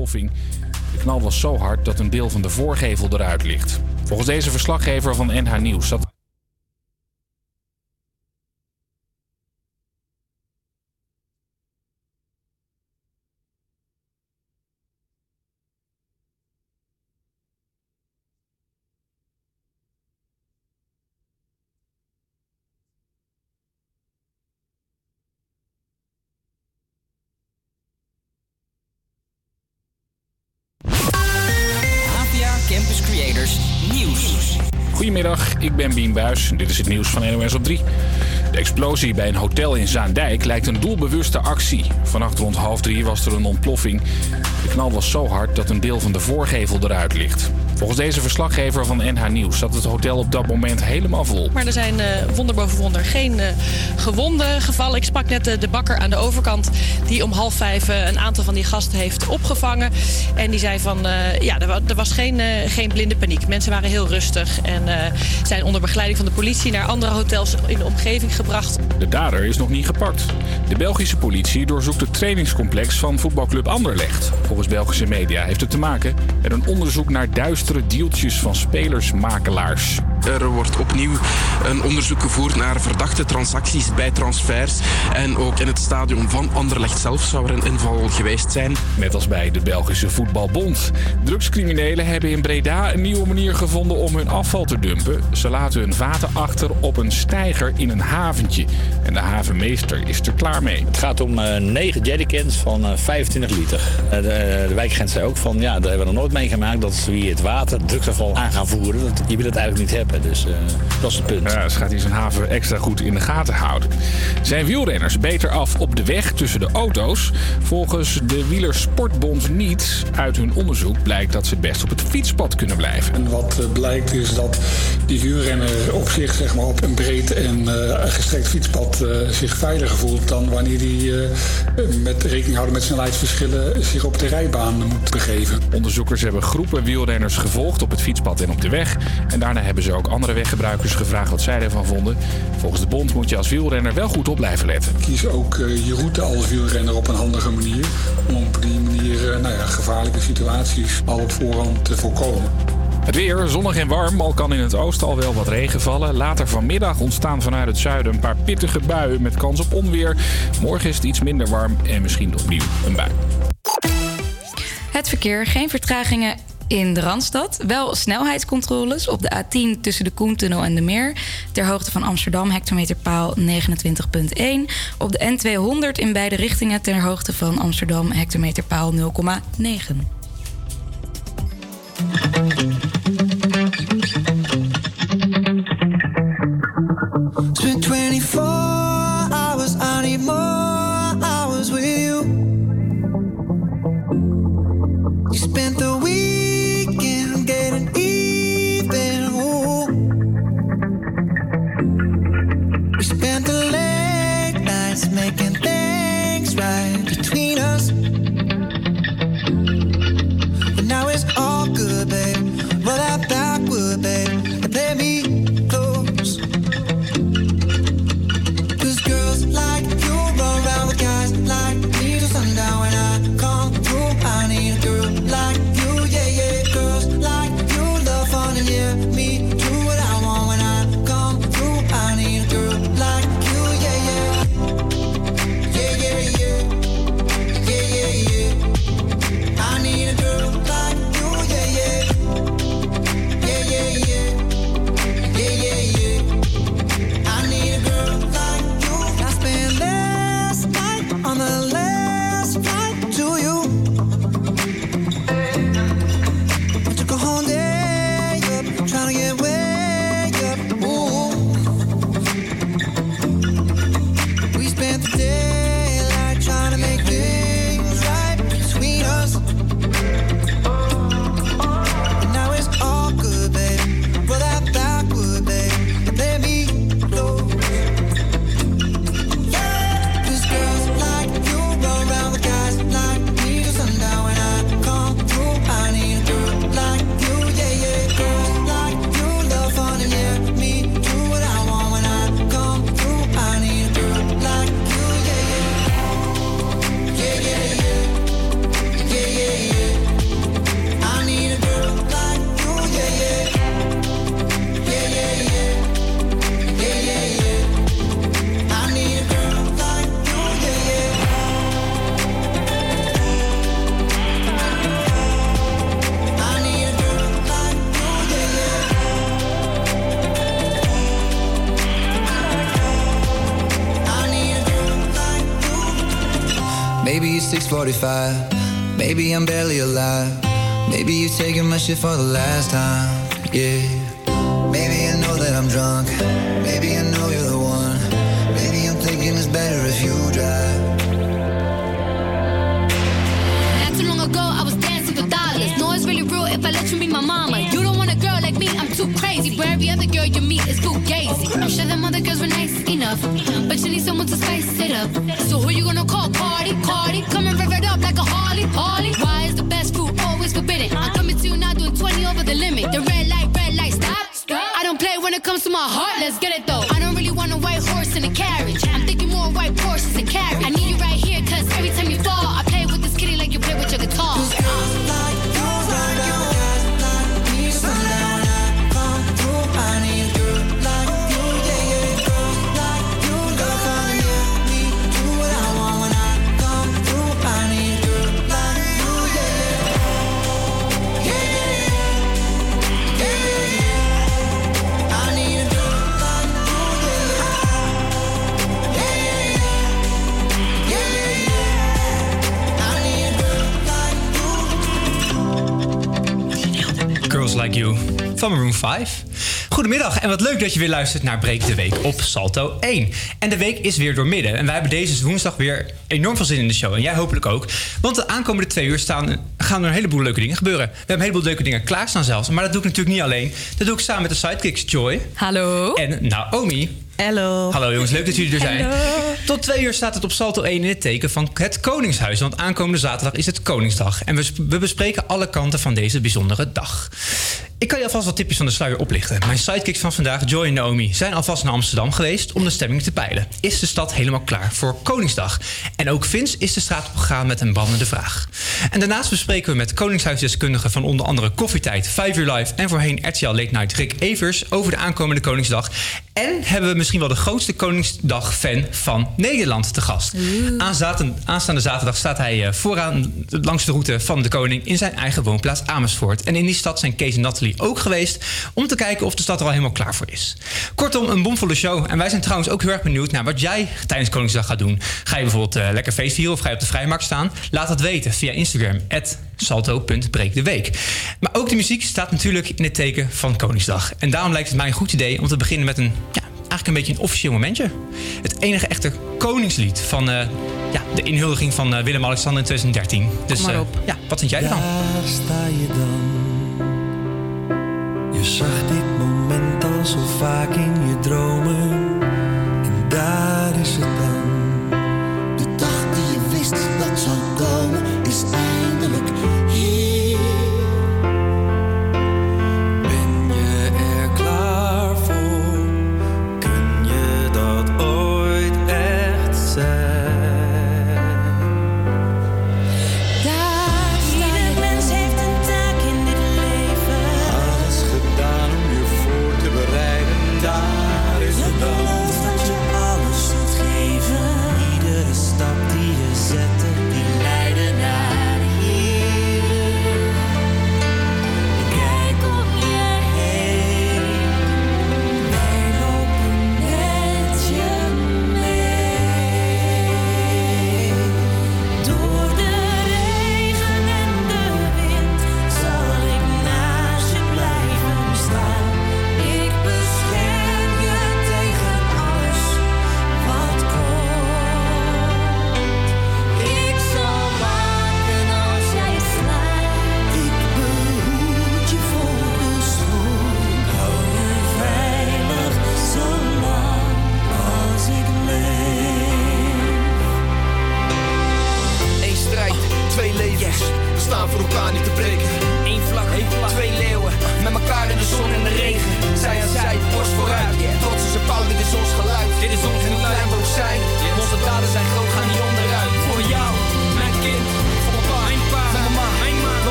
ontploffing. De knal was zo hard dat een deel van de voorgevel eruit ligt. Volgens deze verslaggever van NH Nieuws zat Goedemiddag, ik ben Bien Buis. Dit is het nieuws van NOS op 3. De explosie bij een hotel in Zaandijk lijkt een doelbewuste actie. Vannacht rond half drie was er een ontploffing. De knal was zo hard dat een deel van de voorgevel eruit ligt. Volgens deze verslaggever van NH Nieuws zat het hotel op dat moment helemaal vol. Maar er zijn eh, wonder boven wonder geen eh, gewonden gevallen. Ik sprak net eh, de bakker aan de overkant die om half vijf een aantal van die gasten heeft opgevangen. En die zei van ja, er, wa- er was geen, geen blinde paniek. Mensen waren heel rustig en zijn onder begeleiding van de politie naar andere hotels in de omgeving gebracht. De dader is nog niet gepakt. De Belgische politie doorzoekt het trainingscomplex van voetbalclub Anderlecht. Volgens Belgische media heeft het te maken met een onderzoek naar duistere deeltjes van spelersmakelaars. Er wordt opnieuw een onderzoek gevoerd naar verdachte transacties bij transfers. En ook in het stadion van Anderlecht zelf zou er een inval geweest zijn. Net als bij de Belgische Voetbalbond. Drugscriminelen hebben in Breda een nieuwe manier gevonden om hun afval te dumpen. Ze laten hun vaten achter op een steiger in een haventje. En de havenmeester is er klaar mee. Het gaat om eh 9 jerrycans van eh, 25 liter. Eh, de, de wijkagent zei ook van, ja, daar hebben we nog nooit meegemaakt... dat ze hier het water, drugsafval aan gaan voeren. Dat, je wil het eigenlijk niet hebben, dus eh, dat is het punt. Ja, dus gaat hij zijn haven extra goed in de gaten houden. Zijn wielrenners beter af op de weg tussen de auto's? Volgens de Wielersportbond niet. Uit hun onderzoek blijkt dat ze het best op het fietspad kunnen blijven. En wat eh, blijkt is dat die wielrenner op zich zeg maar, op een breed en eh, gestrekt fietspad eh, zich veiliger voelt dan wanneer hij eh, met rekening houden met snelheidsverschillen zich op de rijbaan moet begeven. Onderzoekers hebben groepen wielrenners gevolgd op het fietspad en op de weg. En daarna hebben ze ook andere weggebruikers gevraagd wat zij ervan vonden. Volgens de bond moet je als wielrenner wel goed op blijven letten. Kies ook eh, je route als wielrenner op een handige manier om op die manier eh, nou ja, gevaarlijke situaties al op voorhand te voorkomen. Het weer, zonnig en warm, al kan in het oosten al wel wat regen vallen. Later vanmiddag ontstaan vanuit het zuiden een paar pittige buien met kans op onweer. Morgen is het iets minder warm en misschien opnieuw een bui. Het verkeer, geen vertragingen in de Randstad. Wel snelheidscontroles op de A10 tussen de Koentunnel en de Meer. Ter hoogte van Amsterdam, hectometerpaal 29.1. Op de N200 in beide richtingen ter hoogte van Amsterdam, hectometerpaal 0,9. 6:45. Maybe I'm barely alive. Maybe you're taking my shit for the last time. Leuk dat je weer luistert naar Breek de Week op Salto 1. En de week is weer doormidden. En wij hebben deze woensdag weer enorm veel zin in de show. En jij hopelijk ook. Want de aankomende twee uur staan, gaan er een heleboel leuke dingen gebeuren. We hebben een heleboel leuke dingen klaarstaan zelfs. Maar dat doe ik natuurlijk niet alleen. Dat doe ik samen met de sidekicks Joy. Hallo. En Naomi. Hallo. Hallo jongens, leuk dat jullie er zijn. Tot twee uur staat het op Salto 1 in het teken van het Koningshuis. Want aankomende zaterdag is het Koningsdag. En we, we bespreken alle kanten van deze bijzondere dag. Ik kan je alvast wat tipjes van de sluier oplichten. Mijn sidekicks van vandaag, Joy en Naomi, zijn alvast naar Amsterdam geweest om de stemming te peilen. Is de stad helemaal klaar voor Koningsdag? En ook Vince is de straat op gegaan met een brandende vraag. En daarnaast bespreken we met Koningshuisdeskundigen van onder andere Koffietijd, 5 uur live en voorheen RTL Late Night Rick Evers over de aankomende Koningsdag. En hebben we misschien wel de grootste Koningsdag-fan van Nederland te gast. Aanstaande, aanstaande zaterdag staat hij eh, vooraan langs de route van de koning in zijn eigen woonplaats Amersfoort. En in die stad zijn Kees en Nathalie ook geweest om te kijken of de stad er al helemaal klaar voor is. Kortom, een bomvolle show. En wij zijn trouwens ook heel erg benieuwd naar wat jij tijdens Koningsdag gaat doen. Ga je bijvoorbeeld eh, lekker feestvieren of ga je op de vrijmarkt staan? Laat dat weten via Instagram, salto.breekdeweek. Maar ook de muziek staat natuurlijk in het teken van Koningsdag. En daarom lijkt het mij een goed idee om te beginnen met een... Ja, eigenlijk een beetje een officieel momentje. Het enige echte koningslied van eh, ja, de inhuldiging van eh, Willem-Alexander in 2013. Dus Kom maar eh, ja, wat vind jij ervan? Daar sta je dan. Je zag dit moment al zo vaak in je dromen. En daar is het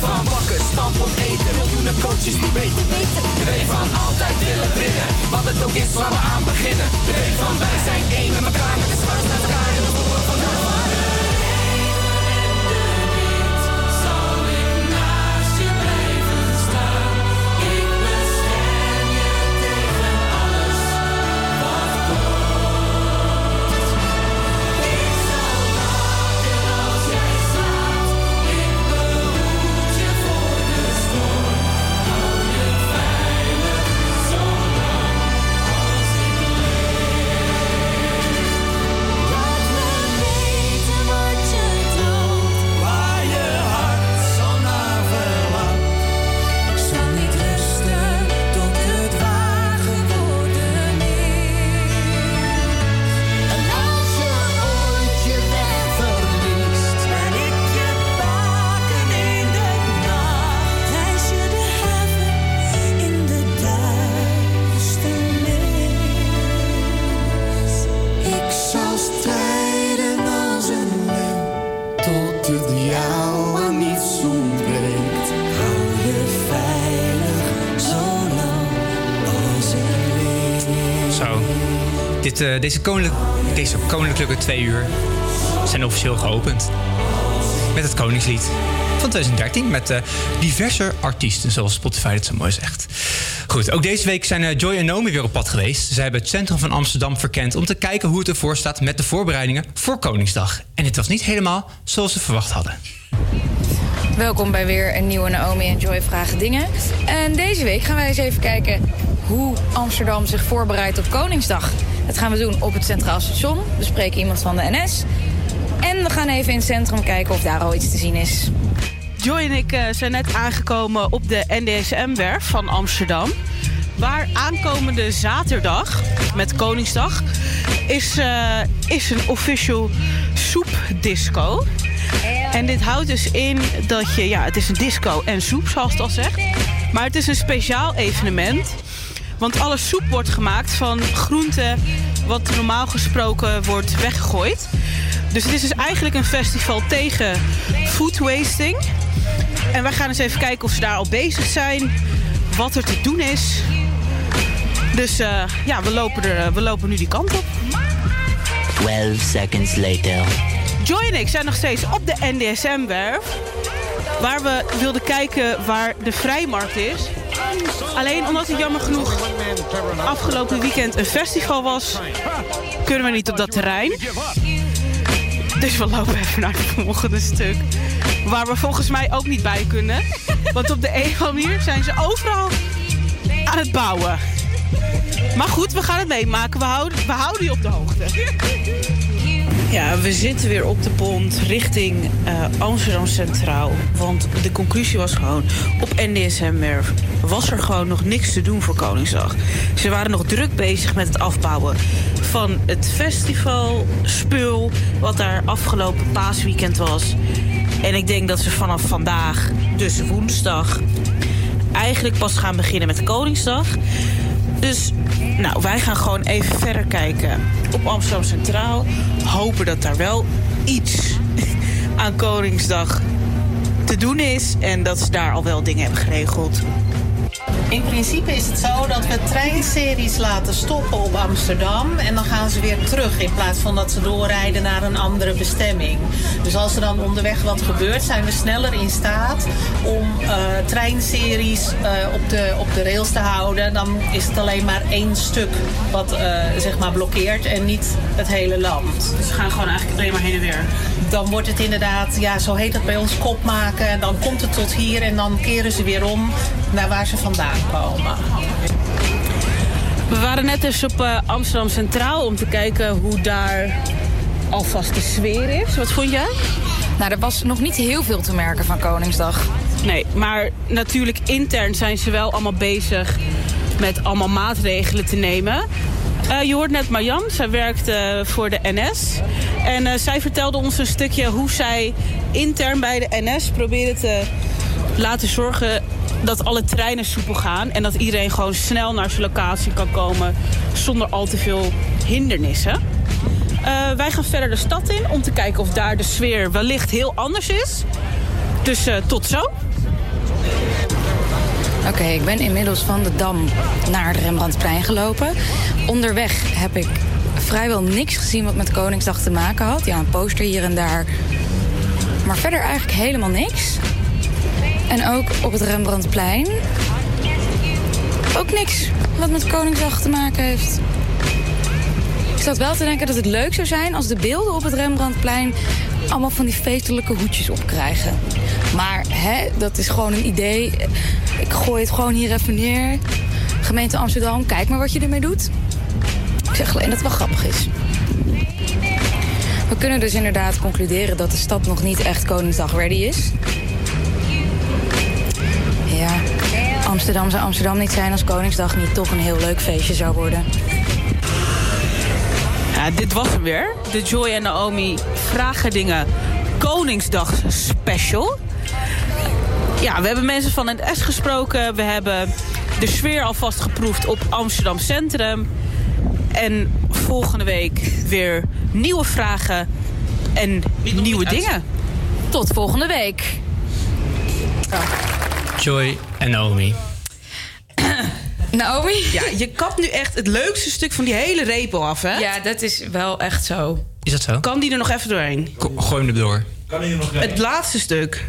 Van bakken, stamppot eten. Miljoenen coaches die weten. De W van altijd willen winnen. Wat het ook is waar we aan beginnen. W van wij zijn één met elkaar. Met de zwart naar elkaar deze, koninklijk, deze koninklijke twee uur zijn officieel geopend. Met het Koningslied van 2013. Met eh, diverse artiesten, zoals Spotify het zo mooi zegt. Goed, ook deze week zijn eh, Joy en Naomi weer op pad geweest. Zij hebben het centrum van Amsterdam verkend om te kijken hoe het ervoor staat met de voorbereidingen voor Koningsdag. En dit was niet helemaal zoals ze verwacht hadden. Welkom bij weer een nieuwe Naomi en Joy Vragen Dingen. En deze week gaan wij eens even kijken hoe Amsterdam zich voorbereidt op Koningsdag. Dat gaan we doen op het Centraal Station. We spreken iemand van de NS. En we gaan even in het centrum kijken of daar al iets te zien is. Joy en ik eh, zijn net aangekomen op de NDSM-werf van Amsterdam. Waar aankomende zaterdag, met Koningsdag, is, eh, is een official soepdisco. En dit houdt dus in dat je, ja, het is een disco en soep, zoals het al zegt. Maar het is een speciaal evenement. Want alle soep wordt gemaakt van groenten wat normaal gesproken wordt weggegooid. Dus het is dus eigenlijk een festival tegen food wasting. En wij gaan eens even kijken of ze daar al bezig zijn. Wat er te doen is. Dus eh, ja, we lopen, er, we lopen nu die kant op. 12 seconds later. Joy en ik zijn nog steeds op de NDSM-werf. Waar we wilden kijken waar de vrijmarkt is. Alleen omdat het jammer genoeg afgelopen weekend een festival was... kunnen we niet op dat terrein. Dus we lopen even naar het volgende stuk. Waar we volgens mij ook niet bij kunnen. Want op de een of andere manier zijn ze overal aan het bouwen. Maar goed, we gaan het meemaken. We houden, we houden je op de hoogte. Ja, we zitten weer op de pont richting eh, Amsterdam Centraal. Want de conclusie was gewoon, op NDSM-werf was er gewoon nog niks te doen voor Koningsdag. Ze waren nog druk bezig met het afbouwen van het festivalspul... wat daar afgelopen paasweekend was. En ik denk dat ze vanaf vandaag, dus woensdag... eigenlijk pas gaan beginnen met Koningsdag... Dus nou, wij gaan gewoon even verder kijken op Amsterdam Centraal. Hopen dat daar wel iets aan Koningsdag te doen is. En dat ze daar al wel dingen hebben geregeld. In principe is het zo dat we treinseries laten stoppen op Amsterdam en dan gaan ze weer terug in plaats van dat ze doorrijden naar een andere bestemming. Dus als er dan onderweg wat gebeurt, zijn we sneller in staat om eh, treinseries eh, op, de, op de rails te houden. Dan is het alleen maar één stuk wat eh, zeg maar blokkeert en niet het hele land. Dus we gaan gewoon eigenlijk alleen maar heen en weer. Dan wordt het inderdaad, ja, zo heet het bij ons, kop maken. En dan komt het tot hier en dan keren ze weer om naar waar ze vandaan komen. We waren net dus op eh, Amsterdam Centraal om te kijken hoe daar alvast de sfeer is. Wat vond jij? Nou, er was nog niet heel veel te merken van Koningsdag. Nee, maar natuurlijk intern zijn ze wel allemaal bezig met allemaal maatregelen te nemen. Eh, je hoort net Marjan, zij werkt eh, voor de NS. En eh, zij vertelde ons een stukje hoe zij intern bij de NS proberen te laten zorgen dat alle treinen soepel gaan. En dat iedereen gewoon snel naar zijn locatie kan komen zonder al te veel hindernissen. Eh, wij gaan verder de stad in om te kijken of daar de sfeer wellicht heel anders is. Dus eh, tot zo. Oké, ik ben inmiddels van de Dam naar het Rembrandtplein gelopen. Onderweg heb ik vrijwel niks gezien wat met Koningsdag te maken had. Ja, een poster hier en daar. Maar verder eigenlijk helemaal niks. En ook op het Rembrandtplein. Ook niks wat met Koningsdag te maken heeft. Ik zat wel te denken dat het leuk zou zijn als de beelden op het Rembrandtplein allemaal van die feestelijke hoedjes opkrijgen. Maar hè, dat is gewoon een idee. Ik gooi het gewoon hier even neer. Gemeente Amsterdam, kijk maar wat je ermee doet. Ik zeg alleen dat het wel grappig is. We kunnen dus inderdaad concluderen dat de stad nog niet echt Koningsdag ready is. Amsterdam zou Amsterdam niet zijn als Koningsdag niet toch een heel leuk feestje zou worden. Ja, dit was hem weer. De Joy en Naomi vragen dingen Koningsdag special. Ja, we hebben mensen van het S gesproken. We hebben de sfeer alvast geproefd op Amsterdam Centrum. En volgende week weer nieuwe vragen en nieuwe dingen. Tot volgende week. Joy en Naomi. Naomi? Ja, je kapt nu echt het leukste stuk van die hele repel af, hè? Ja, dat is wel echt zo. Is dat zo? Kan die er nog even doorheen? Ko- Gooi hem er door. Kan hier nog Het laatste stuk.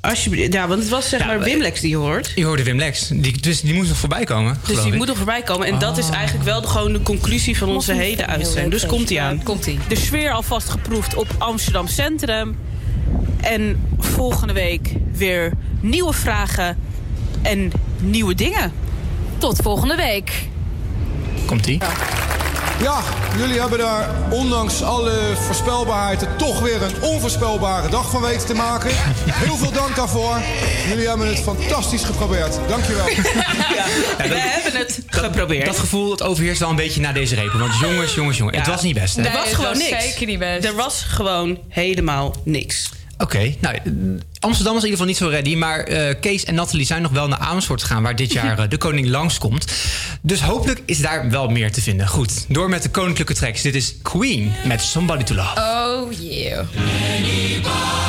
Alsjeblieft. Ja, want het was zeg maar Wimlex die je hoort. Je hoorde Wim Lex. Die, dus die moest nog voorbij komen. Dus die ik. moet er voorbij komen. En dat is eigenlijk wel de, gewoon de conclusie van onze hele uitzending. Dus komt ie aan. Ja, komt-ie. De sfeer alvast geproefd op Amsterdam Centrum. En volgende week weer nieuwe vragen en nieuwe dingen. Tot volgende week. Komt ie? Ja, jullie hebben daar ondanks alle voorspelbaarheid toch weer een onvoorspelbare dag van weten te maken. Heel veel dank daarvoor. Jullie hebben het fantastisch geprobeerd. Dankjewel. We hebben het geprobeerd. Dat gevoel dat overheerst wel een beetje na deze repen. Want jongens, jongens, jongens. Het Ja. was niet best, hè? Er was gewoon was niks. zeker niet best. Er was gewoon helemaal niks. Oké, nou, Amsterdam is in ieder geval niet zo ready. Maar eh, Kees en Nathalie zijn nog wel naar Amersfoort gegaan... waar dit jaar eh, de koning langskomt. Dus hopelijk is daar wel meer te vinden. Goed, door met de koninklijke tracks. Dit is Queen met Somebody to Love. Oh yeah.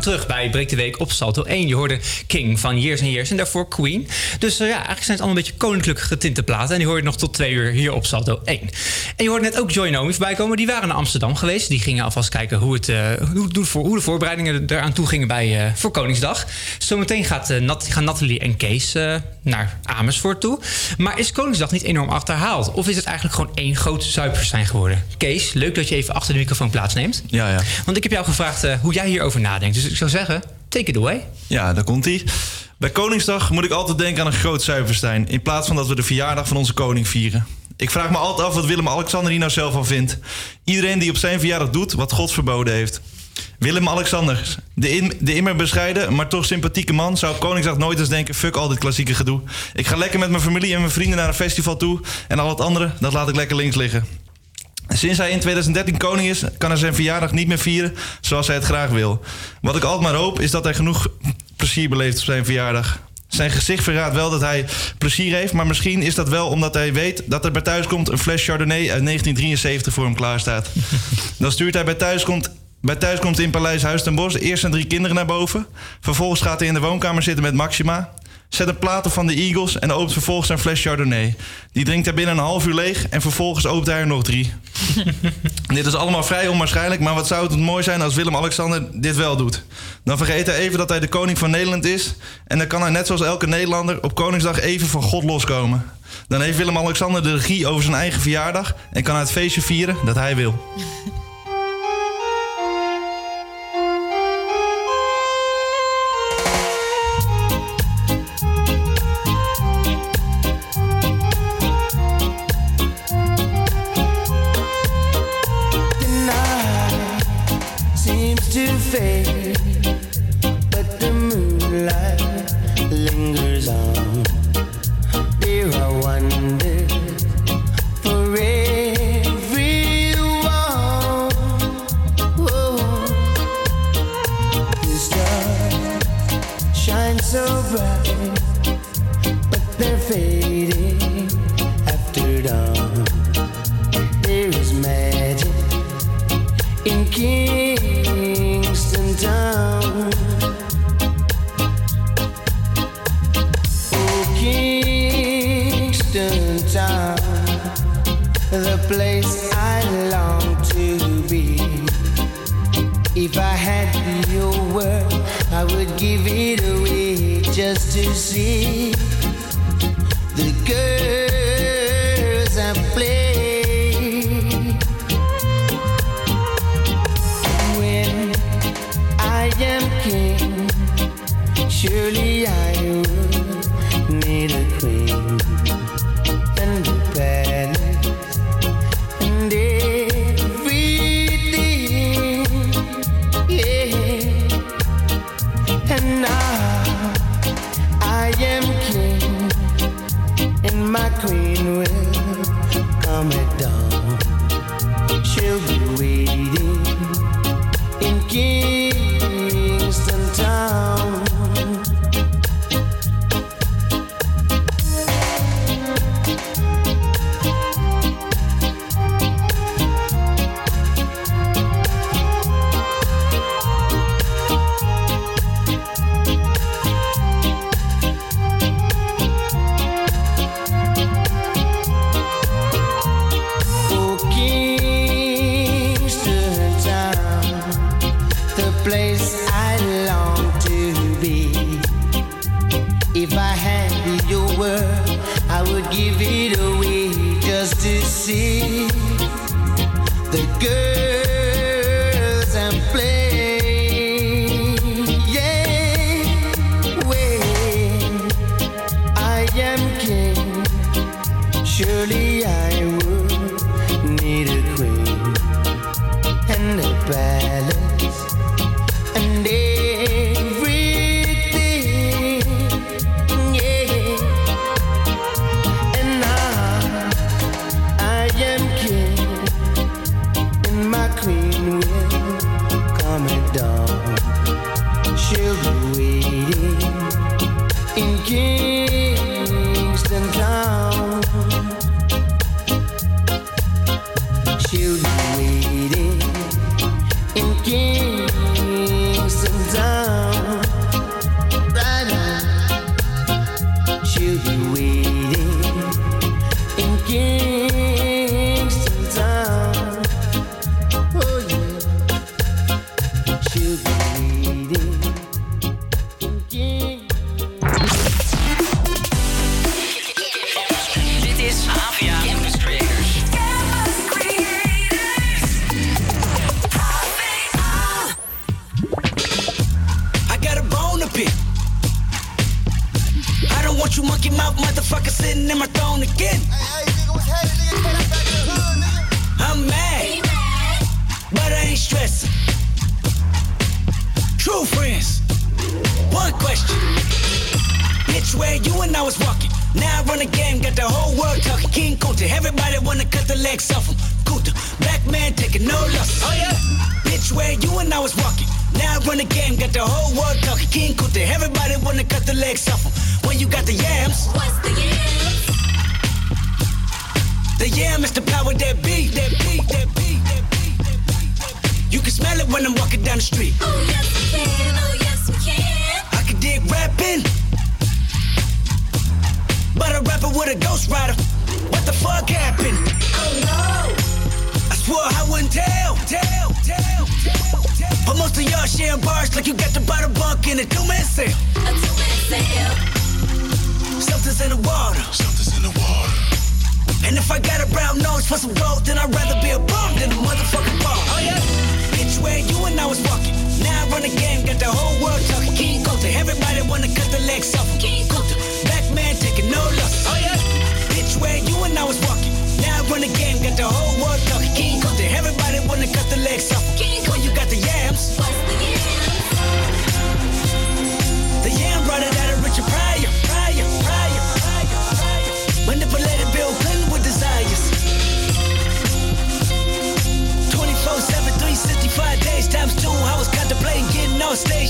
Terug bij Breek de Week op Salto 1. Je hoorde King van Years and Years en daarvoor Queen. Dus eh, ja, eigenlijk zijn het allemaal een beetje koninklijk getinte platen. En die hoor je nog tot twee uur hier op Salto 1. En je hoorde net ook Joy en Naomi voorbij komen. Die waren naar Amsterdam geweest. Die gingen alvast kijken hoe, het, eh, hoe, voor- hoe de voorbereidingen eraan toe gingen bij, eh, voor Koningsdag. Zometeen gaat, Nat, gaan Nathalie en Kees naar Amersfoort toe. Maar is Koningsdag niet enorm achterhaald? Of is het eigenlijk gewoon één groot zuipfestijn geworden? Kees, leuk dat je even achter de microfoon plaatsneemt. Ja, ja. Want ik heb jou gevraagd eh, hoe jij hierover nadenkt. Dus ik zou zeggen, take it away. Ja, daar komt ie. Bij Koningsdag moet ik altijd denken aan een groot zuiverstijn. In plaats van dat we de verjaardag van onze koning vieren. Ik vraag me altijd af wat Willem-Alexander hier nou zelf van vindt. Iedereen die op zijn verjaardag doet wat God verboden heeft. Willem-Alexander, de, de immer bescheiden, maar toch sympathieke man... zou op Koningsdag nooit eens denken, fuck al dit klassieke gedoe. Ik ga lekker met mijn familie en mijn vrienden naar een festival toe... en al het andere, dat laat ik lekker links liggen. Sinds hij in 2013 koning is, kan hij zijn verjaardag niet meer vieren zoals hij het graag wil. Wat ik altijd maar hoop, is dat hij genoeg plezier beleeft op zijn verjaardag. Zijn gezicht verraadt wel dat hij plezier heeft, maar misschien is dat wel omdat hij weet dat er bij thuiskomt een fles Chardonnay uit 1973 voor hem klaar staat. Dan stuurt hij bij thuiskomt, bij thuiskomt in Paleis Huis ten Bosch eerst zijn drie kinderen naar boven. Vervolgens gaat hij in de woonkamer zitten met Maxima. Zet een plaat op van de Eagles en opent vervolgens zijn fles Chardonnay. Die drinkt hij binnen een half uur leeg en vervolgens opent hij er nog drie. dit is allemaal vrij onwaarschijnlijk, maar wat zou het mooi zijn als Willem-Alexander dit wel doet. Dan vergeet hij even dat hij de koning van Nederland is. En dan kan hij net zoals elke Nederlander op Koningsdag even van God loskomen. Dan heeft Willem-Alexander de regie over zijn eigen verjaardag en kan hij het feestje vieren dat hij wil. to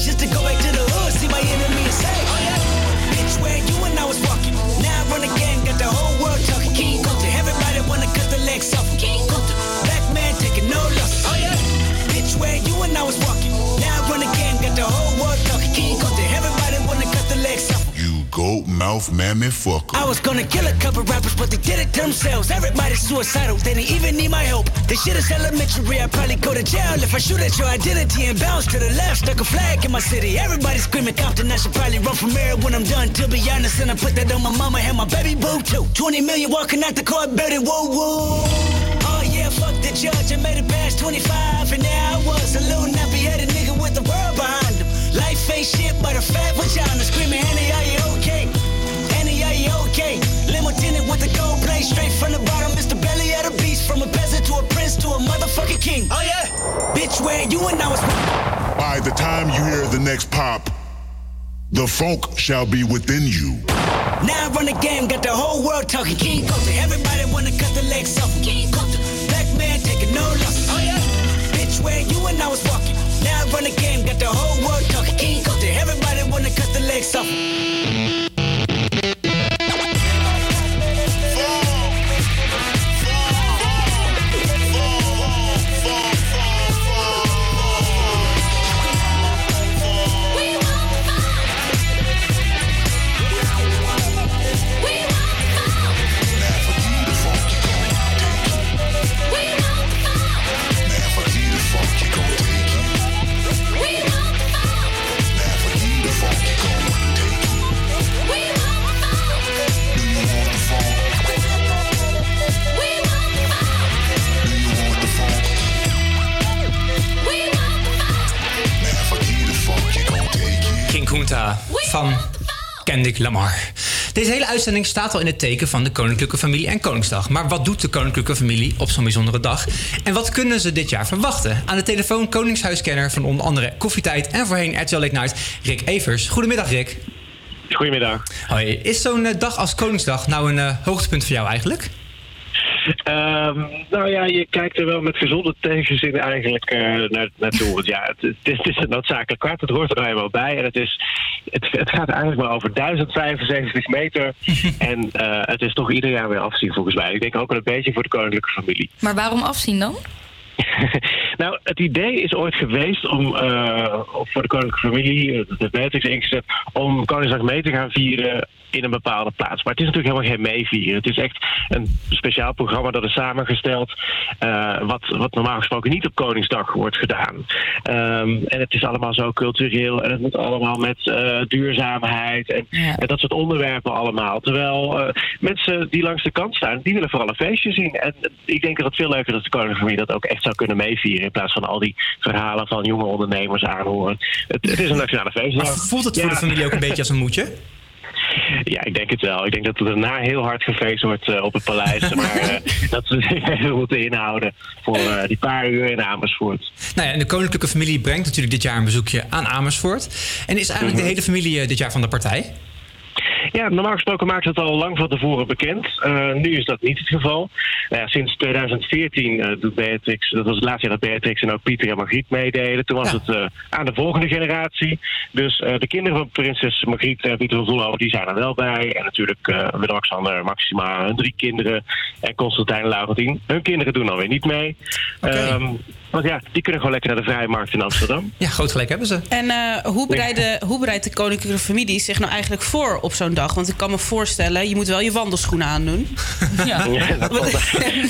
getting on stage just to go back to the mouth mammy fucker. I was gonna kill a couple rappers, but they did it themselves. Everybody's suicidal, they didn't even need my help. This shit is elementary, I'd probably go to jail if I shoot at your identity and bounce to the left. Stuck a flag in my city. Everybody's screaming Compton, I should probably run from mayor when I'm done. To be honest, and I put that on my mama and my baby boo too. 20 million walking out the court, better whoa whoa. Oh yeah, fuck the judge, I made it past 25, and now I was a little nappy headed nigga with the world behind him. Life ain't shit but a fat vagina screaming, Annie, are you are you okay? Limo tinted with the gold plate straight from the bottom. Mr. Belly of the beast, from a peasant to a prince to a motherfucking king. Oh yeah, bitch, where you and I was. By the time you hear the next pop, the funk shall be within you. Now I run the game, got the whole world talking. King Coulter, everybody wanna cut the legs off. him. King Coulter, black man taking no loss. Oh yeah, bitch, where you and I was walking. Now I run the game, got the whole world talking. King Coulter, everybody wanna cut the legs off. Van Kendrick Lamar. Deze hele uitzending staat al in het teken van de Koninklijke Familie en Koningsdag. Maar wat doet de Koninklijke Familie op zo'n bijzondere dag? En wat kunnen ze dit jaar verwachten? Aan de telefoon Koningshuiskenner van onder andere Koffietijd en voorheen RTL Late Night, Rick Evers. Goedemiddag Rick. Goedemiddag. Hoi. Is zo'n eh, dag als Koningsdag nou een eh, hoogtepunt voor jou eigenlijk? Ehm, nou ja, je kijkt er wel met gezonde tegenzin eigenlijk eh, naar, naartoe. Want ja, het, het, is, het is een noodzakelijk kwaad. Het hoort er nou eenmaal bij. En het, is, het, het gaat eigenlijk maar over 1075 meter. en eh, het is toch ieder jaar weer afzien volgens mij. Ik denk ook wel een beetje voor de koninklijke familie. Maar waarom afzien dan? Nou, het idee is ooit geweest om eh, voor de koninklijke familie, eh, de Beatrix ingezet, om Koningsdag mee te gaan vieren in een bepaalde plaats. Maar het is natuurlijk helemaal geen meevieren. Het is echt een speciaal programma dat is samengesteld, eh, wat, wat normaal gesproken niet op Koningsdag wordt gedaan. Ehm, en het is allemaal zo cultureel en het moet allemaal met duurzaamheid en, en dat soort onderwerpen allemaal. Terwijl mensen die langs de kant staan, die willen vooral een feestje zien. En ik denk dat het veel leuker is dat de koninklijke familie dat ook echt zou kunnen meevieren in plaats van al die verhalen van jonge ondernemers aanhoren. Het, het is een nationale feestdag. Voelt het voor de familie ook een beetje als een moedje? Ja, ik denk het wel. Ik denk dat er daarna heel hard gefeest wordt eh, op het paleis. maar eh, dat we zich even moeten inhouden voor eh, die paar uur in Amersfoort. Nou ja, en de koninklijke familie brengt natuurlijk dit jaar een bezoekje aan Amersfoort. En is eigenlijk Mhm. de hele familie dit jaar van de partij? Ja, normaal gesproken maakt het al lang van tevoren bekend. Eh, nu is dat niet het geval. Ja, sinds 2014 eh, doet Beatrix, dat was het laatste jaar dat Beatrix en ook Pieter en Margriet meededen. Toen was het eh, aan de volgende generatie. Dus eh, de kinderen van prinses Margriet en Pieter van Voelo, die zijn er wel bij. En natuurlijk eh Willem-Alexander, Maxima, hun drie kinderen. En Constantijn en Laurentien. Hun kinderen doen alweer niet mee. Want ja, die kunnen gewoon lekker naar de Vrije Markt in Amsterdam. Ja, groot gelijk hebben ze. En eh, hoe, bereiden, hoe bereidt de koninklijke familie zich nou eigenlijk voor op zo'n dag? Want ik kan me voorstellen, je moet wel je wandelschoenen aandoen. Ja, dat valt,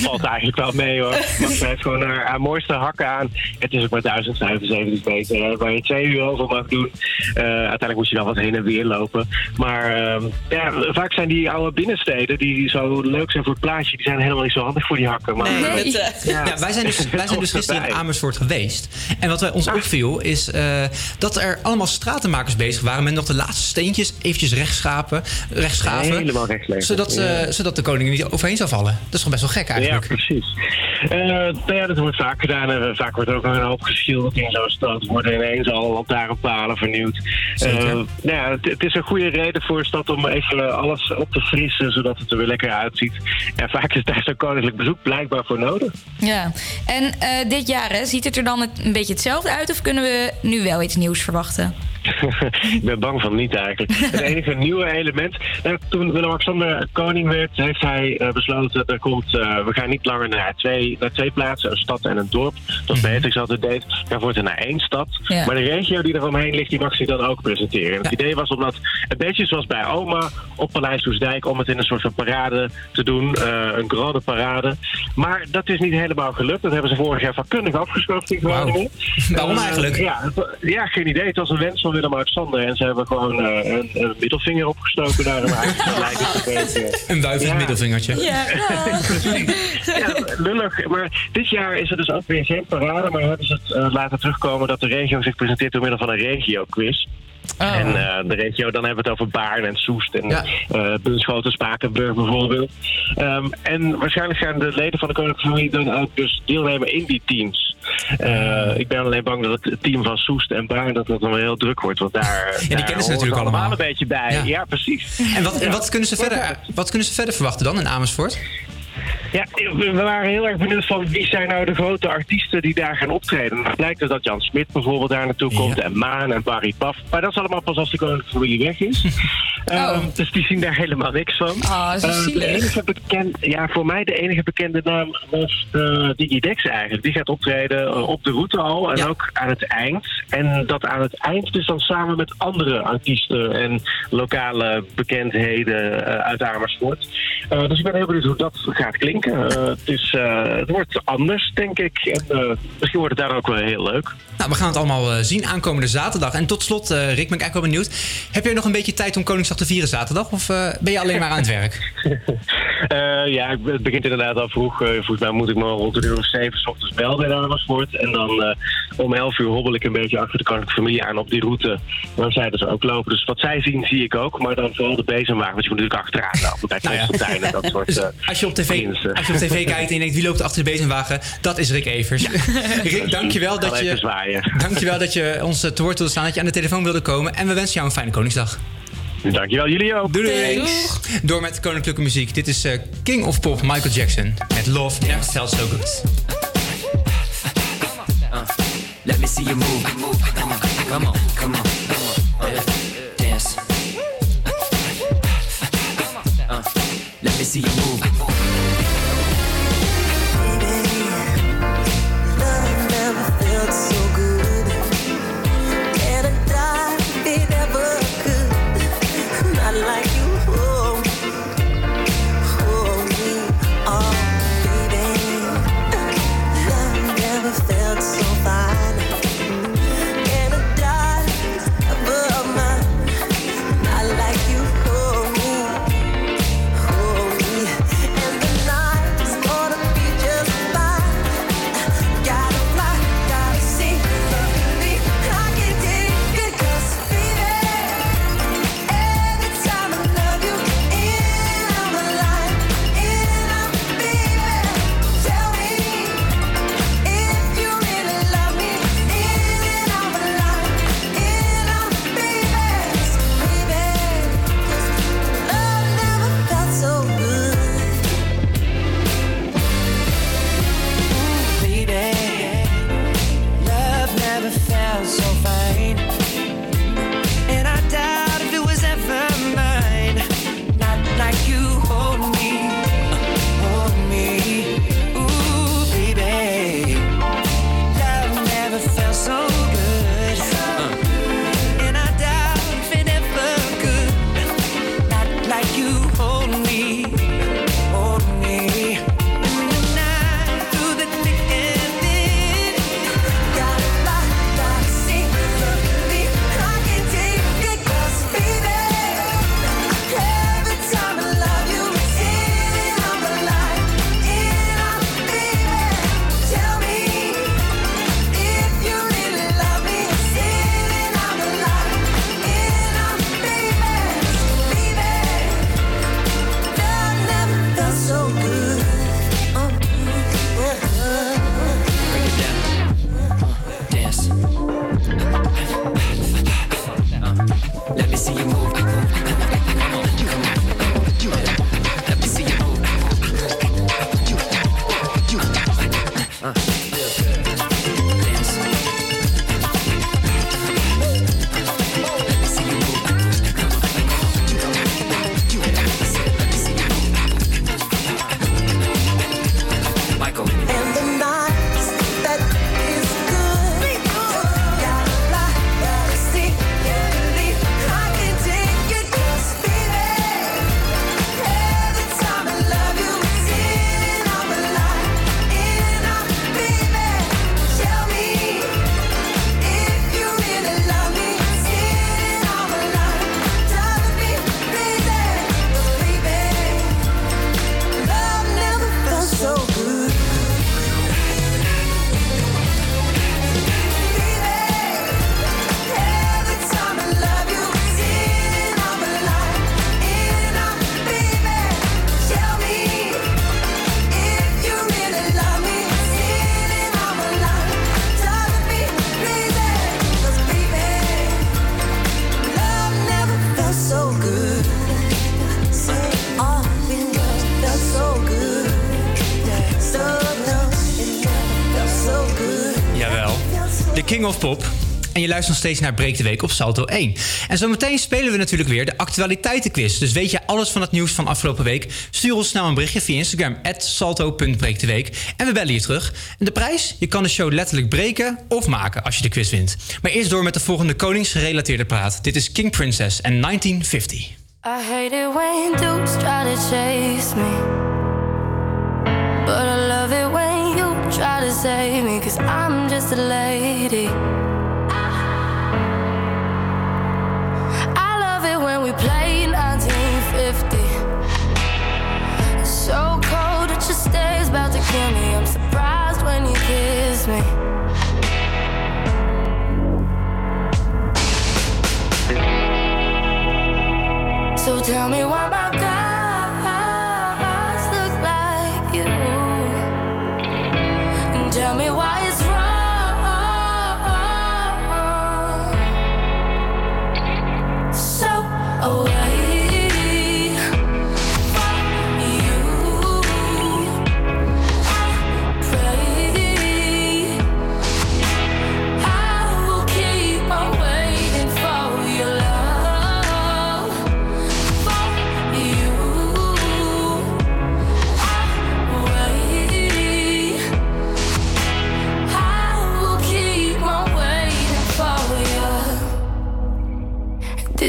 valt eigenlijk wel mee hoor. Want ze heeft gewoon haar, haar mooiste hakken aan. Het is ook maar 1075 meter, hè, waar je twee uur over mag doen. Eh, uiteindelijk moet je dan wat heen en weer lopen. Maar ehm, ja, vaak zijn die oude binnensteden die zo leuk zijn voor het plaatje, die zijn helemaal niet zo handig voor die hakken. Maar, Nee. eh, Ja, wij zijn dus, wij zijn dus gisteren in Amersfoort geweest. En wat wij ons opviel is eh, dat er allemaal stratenmakers bezig waren met nog de laatste steentjes eventjes rechtschapen, rechtschaven. Helemaal rechtsleggen, Zodat, eh, ja. zodat de koning er niet overheen zou vallen. Dat is gewoon best wel gek eigenlijk. Ja, precies. Eh, nou ja, dat wordt vaak gedaan. En vaak wordt ook een hoop geschilderd in zo'n stad. Worden ineens al lantaarnpalen vernieuwd. Eh, nou ja, het, het is een goede reden voor een stad om even alles op te frissen, zodat het er weer lekker uitziet. En vaak is daar zo'n koninklijk bezoek blijkbaar voor nodig. Ja, en eh, dit jaar ziet het er dan een beetje hetzelfde uit... of kunnen we nu wel iets nieuws verwachten? ik ben bang van niet eigenlijk. Het enige nieuwe element. Nou, toen Willem-Alexander koning werd, heeft hij eh, besloten: er komt, eh, we gaan niet langer naar twee, naar twee plaatsen, een stad en een dorp. Zoals Beatrix altijd deed. Dan wordt er naar één stad. Ja. Maar de regio die er omheen ligt, die mag zich dan ook presenteren. En het idee was om dat een beetje zoals bij oma op Paleis Soesdijk, om het in een soort van parade te doen. eh, een grande parade. Maar dat is niet helemaal gelukt. Dat hebben ze vorig jaar vakkundig afgeschoven in Groningen. Waarom Eh, eigenlijk? ja, het- ja, geen idee. Het was een wens van Willem-Alexander. En ze hebben gewoon eh, een, een middelvinger opgestoken naar hem. Een beetje. Een wuivend Ja. middelvingertje. Ja, lullig. Maar dit jaar is er dus ook weer geen parade. Maar hebben ze het eh, laten terugkomen dat de regio zich presenteert door middel van een regio-quiz. En eh, de regio, dan hebben we het over Baarn en Soest en eh Bunschoten, Spakenburg bijvoorbeeld. Ehm, en waarschijnlijk gaan de leden van de koninklijke familie dan ook dus deelnemen in die teams. Eh, ik ben alleen bang dat het team van Soest en Baarn dat dat dan wel heel druk wordt. Want daar, Ja, die kennen ze natuurlijk allemaal. een beetje bij. Ja, precies. En wat, en Ja. wat, kunnen ze verder, wat kunnen ze verder verwachten dan in Amersfoort? Ja, we waren heel erg benieuwd van wie zijn nou de grote artiesten die daar gaan optreden. Het lijkt dus dat Jan Smit bijvoorbeeld daar naartoe komt en Maan en Barry Paf. Maar dat is allemaal pas als de koninklijke familie weg is. Ehm, dus die zien daar helemaal niks van. Oh, zo Ehm, de zielig. enige bekend, ja, voor mij de enige bekende naam was uh, Digidex eigenlijk. Die gaat optreden eh, op de route al en ook aan het eind. En dat aan het eind dus dan samen met andere artiesten en lokale bekendheden eh, uit Amersfoort. Eh, dus ik ben heel benieuwd hoe dat gaat klinken. Eh, het, is, eh, het wordt anders, denk ik. En eh, misschien wordt het daar ook wel heel leuk. Nou, we gaan het allemaal zien aankomende zaterdag. En tot slot, Rick, ben ik eigenlijk wel benieuwd. Heb jij nog een beetje tijd om Koningsdag te vieren zaterdag? Of ben je alleen maar aan het werk? Ja, het begint inderdaad al vroeg. Eh, volgens mij moet ik me rond een uur of zeven 's ochtends melden in Amersfoort. En dan om elf uur hobbel ik een beetje achter de koninklijke familie aan op die route. Waar zij dus ook lopen. Dus wat zij zien, zie ik ook. Maar dan vooral de bezemwagen. Want je moet natuurlijk achteraan lopen bij Nou ja. En dat soort Dus als je, op tv. Als je op tv kijkt en je denkt wie loopt er achter de bezemwagen, dat is Rick Evers. Rick, dankjewel dat, je, dankjewel dat je ons eh, te woord wilde staan, dat je aan de telefoon wilde komen. En we wensen jou een fijne Koningsdag. Dankjewel, jullie ook. Doei doei. Door met koninklijke muziek. Dit is eh, King of Pop Michael Jackson. Met Love Never Felt So Good. Let me see you move. Come on, come on, come on, come on. Uh, dance. Uh, let me see you move. Pop. En je luistert nog steeds naar Breek de Week op Salto 1. En zometeen spelen we natuurlijk weer de actualiteitenquiz. Dus weet je alles van het nieuws van afgelopen week? Stuur ons snel een berichtje via Instagram, salto.breekdeweek. En we bellen je terug. En de prijs? Je kan de show letterlijk breken of maken als je de quiz wint. Maar eerst door met de volgende koningsgerelateerde praat. Dit is King Princess en 1950. I hate try to chase me. But I love it try to save me, cause I'm just a lady. I love it when we play 1950. So cold stare's about to kill me. I'm surprised when you kiss me. So tell me why my guys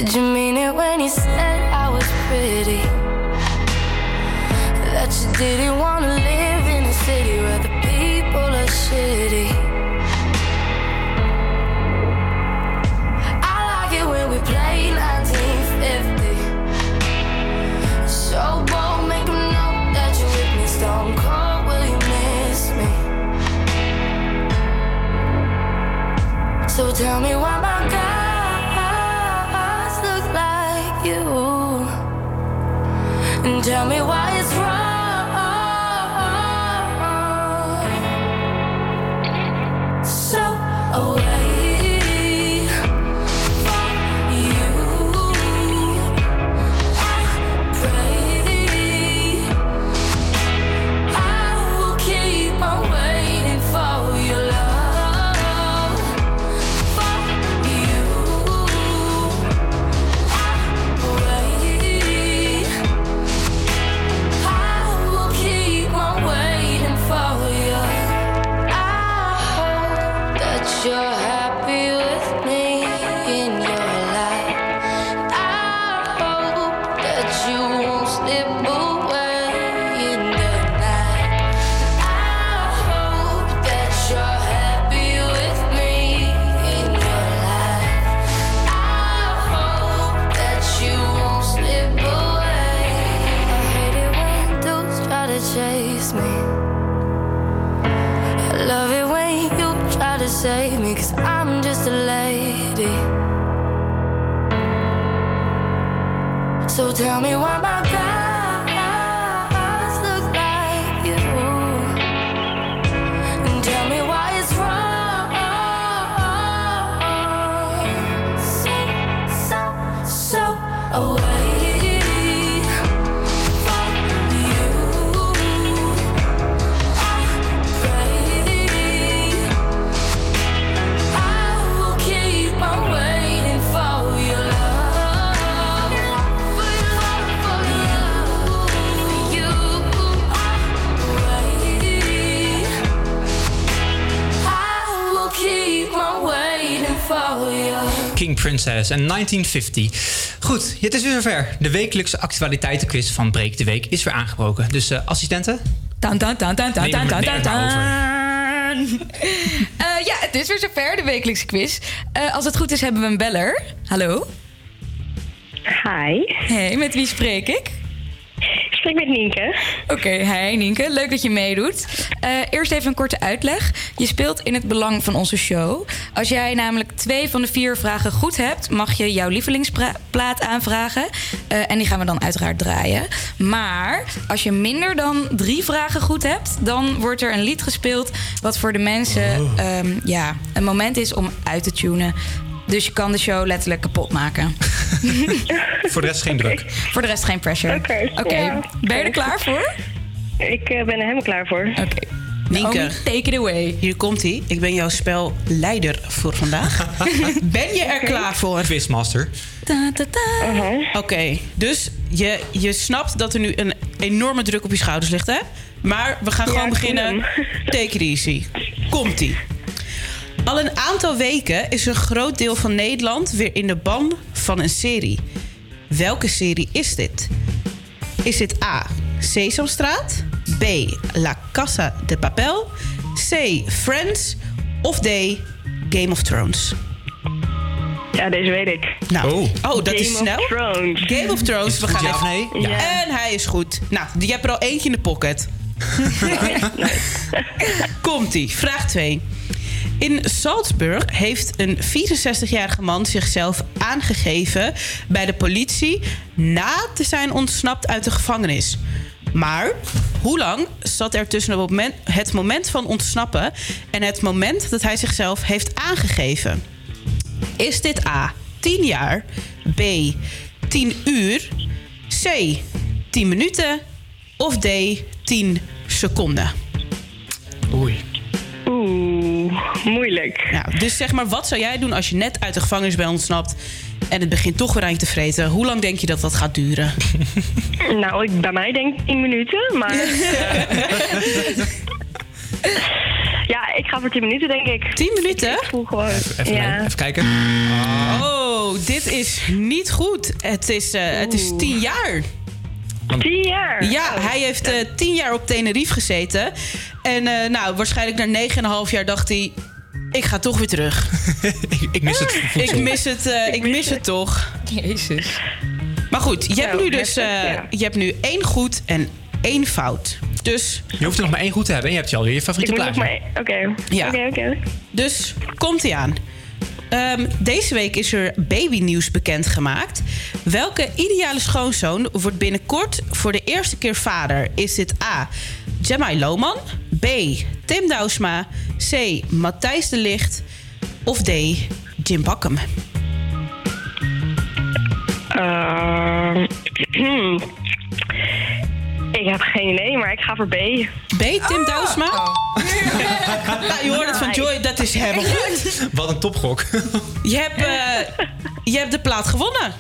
Did you mean it when you said I was pretty? That you didn't want to live in a city where the people are shitty. I like it when we play 1950. So bold, make 'em know that you're with me. Stone cold, will you miss me? So tell me why tell me why save me, cause I'm just a lady. So tell me why my Princess en 1950. Goed, het is weer zover. De wekelijkse actualiteitenquiz van Breek de Week is weer aangebroken. Dus eh, assistenten? Hem- taan, neem taan, hem maar taan. Eh, ja, het is weer zover, de wekelijkse quiz. Eh, als het goed is, hebben we een beller. Hallo? Hi. Hey, met wie spreek ik? Ik met Nienke. Oké, hi Nienke. Leuk dat je meedoet. Eh, eerst even een korte uitleg. Je speelt in het belang van onze show. Als jij namelijk twee van de vier vragen goed hebt... mag je jouw lievelingsplaat aanvragen. Eh, en die gaan we dan uiteraard draaien. Maar als je minder dan drie vragen goed hebt... dan wordt er een lied gespeeld... wat voor de mensen ehm, ja, een moment is om uit te tunen. Dus je kan de show letterlijk kapot maken. Voor de rest geen druk. Voor de rest geen pressure. Oké, ja. ben je er klaar voor? Ik eh, ben er helemaal klaar voor. Oké. Nienke, Naomi, take it away. hier komt hij. Ik ben jouw spelleider voor vandaag. ben je er klaar voor? Quizmaster. Ta, ta, ta. Oké, dus je, je snapt dat er nu een enorme druk op je schouders ligt, hè? Maar we gaan Ja, gewoon beginnen. Take it easy. Komt-ie. Al een aantal weken is een groot deel van Nederland weer in de ban van een serie. Welke serie is dit? Is dit A. Sesamstraat? B. La Casa de Papel? C. Friends? Of D. Game of Thrones? Ja, deze weet ik. Nou, oh, dat Game is of snel. Thrones. Game of Thrones. Is het we goed, gaan ja even- of nee? Ja. En hij is goed. Nou, je hebt er al eentje in de pocket. Komt-ie. Vraag 2. In Salzburg heeft een 64-jarige man zichzelf aangegeven bij de politie na te zijn ontsnapt uit de gevangenis. Maar hoe lang zat er tussen het moment, van ontsnappen en het moment dat hij zichzelf heeft aangegeven? Is dit A, 10 jaar, B, 10 uur, C, 10 minuten of D, 10 seconden? Oei. Oeh, moeilijk. Ja, dus zeg maar, wat zou jij doen als je net uit de gevangenis bent ontsnapt en het begint toch weer aan je te vreten? Hoe lang denk je dat dat gaat duren? Nou, ik, bij mij denk ik 10 minuten, maar... ja, ik ga voor 10 minuten, denk ik. 10 minuten? Ik voel gewoon... Even, ja. even kijken. Oh, dit is niet goed. Het is, eh, het is 10 jaar. 10 jaar? Ja, hij heeft eh 10 jaar op Tenerife gezeten. En eh, nou, waarschijnlijk na 9,5 jaar dacht hij... Ik ga toch weer terug. Ik mis het voedsel. Ik mis het, eh, ik mis het toch. Jezus. Maar goed, je hebt Nou, nu dus eh, ja. je hebt nu één goed en één fout. Dus, Je hoeft er nog maar één goed te hebben en je hebt je alweer je Ik favoriete moet nog plaatje. maar... Oké. Ja. Oké, oké. dus komt hij aan. Ehm, deze week is er babynieuws bekendgemaakt. Welke ideale schoonzoon wordt binnenkort voor de eerste keer vader? Is dit A. Jamai Lohman? B. Tim Douwsma? C. Matthijs de Licht? Of D. Jim Bakkum? Ehm, hmm. Ik heb geen idee, maar ik ga voor B. B. Tim Douwsma? Nou, je hoort het van. Joy, dat is helemaal goed. Wat een topgok. Je hebt, eh, je hebt de plaat gewonnen.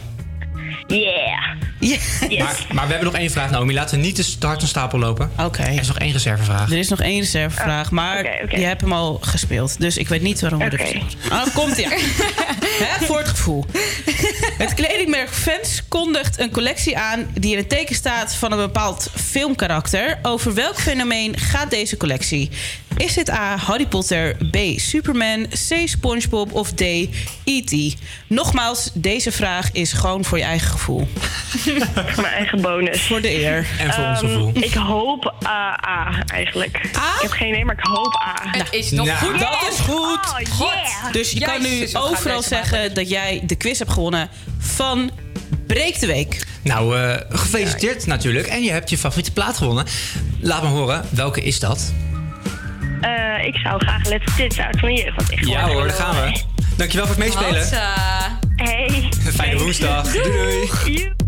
Yeah. Ja. Maar, maar we hebben nog één vraag, Naomi. Laten we niet te hard een stapel lopen. Oké. Er is nog één reservevraag. Er is nog één reservevraag, maar oké, oké. je hebt hem al gespeeld. Dus ik weet niet waarom we Oké. er. Ah, komt ja. Hè, voor het gevoel. Het kledingmerk Fans kondigt een collectie aan... die in het teken staat van een bepaald filmkarakter. Over welk fenomeen gaat deze collectie? Is dit A. Harry Potter, B. Superman, C. Spongebob of D. E.T.? Nogmaals, deze vraag is gewoon voor je eigen gevoel. Voor mijn eigen bonus. Voor de eer. En voor ons Ehm, gevoel. Ik hoop uh, A, eigenlijk. Ik heb geen idee, maar ik hoop A. Het is nog Nou. goed. Dat is goed. Oh, yeah. Dus je kan nu overal zeggen dat jij de quiz hebt gewonnen van Breek de Week. Nou, eh, gefeliciteerd natuurlijk. En je hebt je favoriete plaat gewonnen. Laat me horen, welke is dat? Eh, ik zou graag Let's Tits uit van de jeugd. Ja hoor, daar gaan we. Dankjewel voor het meespelen. Hatsa. Hey. Fijne woensdag. Doei doei. Joe.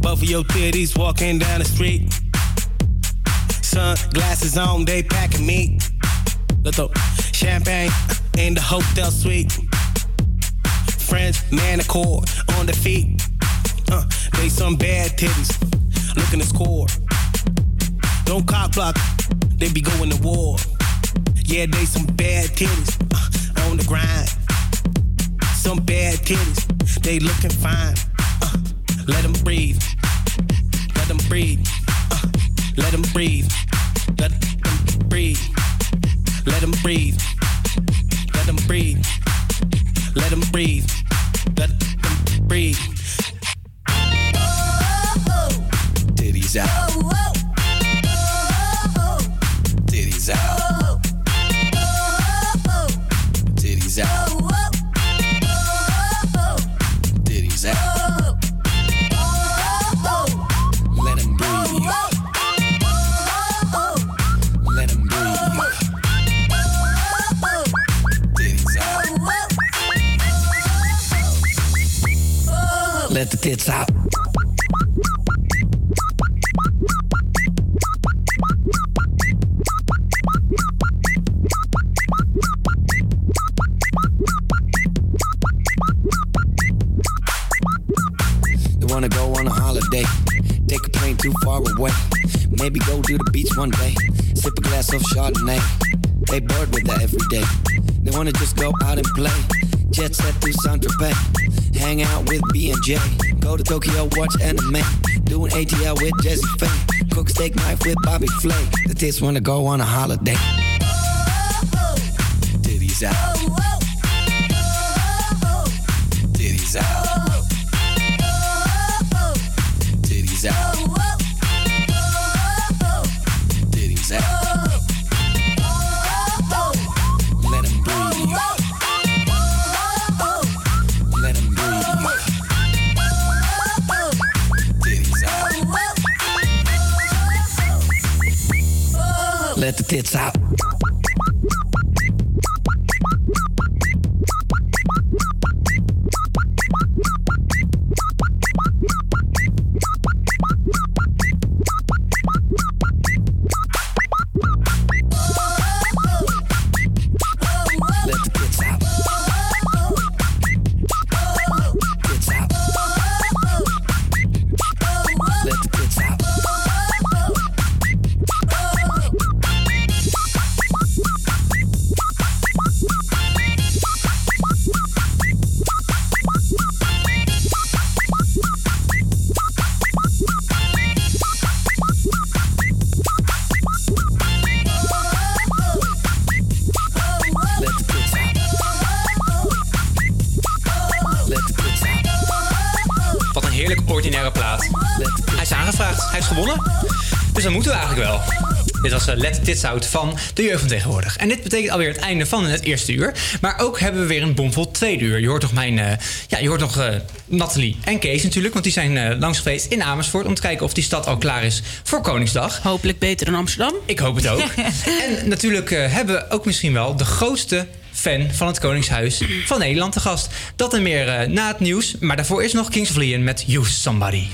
Both of your titties walking down the street. Sunglasses on, they packing me. Little champagne in the hotel suite. Friends, manicure on the feet. Uh, they some bad titties. Looking to score. Don't cock block, they be going to war. Yeah, they some bad titties uh, on the grind. Some bad titties, they looking fine. Uh, let them breathe. Let them breathe. Uh, let them breathe. Let them breathe. Let them breathe. Let them breathe. Let them breathe. Let them breathe. Out. Let. Let the tits out. Too far away. Maybe go to the beach one day. Sip a glass of Chardonnay. They bored with that every day. They wanna just go out and play. Jet set to Saint Tropez. Hang out with B and J. Go to Tokyo, watch anime. Doing ATL with Jesse Faye. Cook steak knife with Bobby Flay. The tits wanna go on a holiday. Oh, oh, oh. Titties out. Tits out. Let Tits Out van de jeugd van tegenwoordig. En dit betekent alweer het einde van het eerste uur. Maar ook hebben we weer een bomvol tweede uur. Je hoort nog mijn, eh, ja, je hoort nog eh, Nathalie en Kees natuurlijk. Want die zijn eh, langs geweest in Amersfoort om te kijken of die stad al klaar is voor Koningsdag. Hopelijk beter dan Amsterdam. Ik hoop het ook. en natuurlijk hebben we ook misschien wel de grootste fan van het Koningshuis van Nederland te gast. Dat en meer na het nieuws. Maar daarvoor is nog Kings of Leon met Use Somebody.